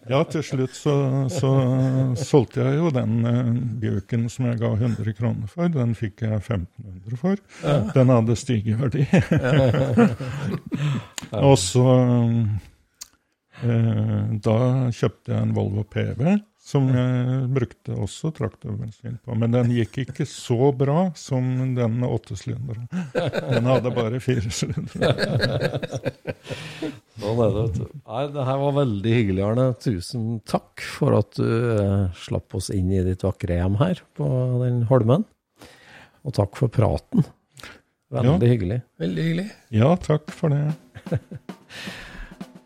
[SPEAKER 5] ja til slutt så, så solgte jeg jo den uh, Bjøken som jeg ga 100 kroner for. Den fikk jeg 1500 for. Den hadde stiget i verdi. Og så uh, Da kjøpte jeg en Volvo PV, som jeg brukte også traktorbensin på. Men den gikk ikke så bra som den åttesylinderen. Den hadde bare fire sylindere.
[SPEAKER 3] Sånn er det, vet du. Nei, det her var veldig hyggelig, Arne. Tusen takk for at du eh, slapp oss inn i ditt vakre hjem her på den holmen. Og takk for praten. Veldig hyggelig.
[SPEAKER 2] Veldig hyggelig.
[SPEAKER 5] Ja, takk for det.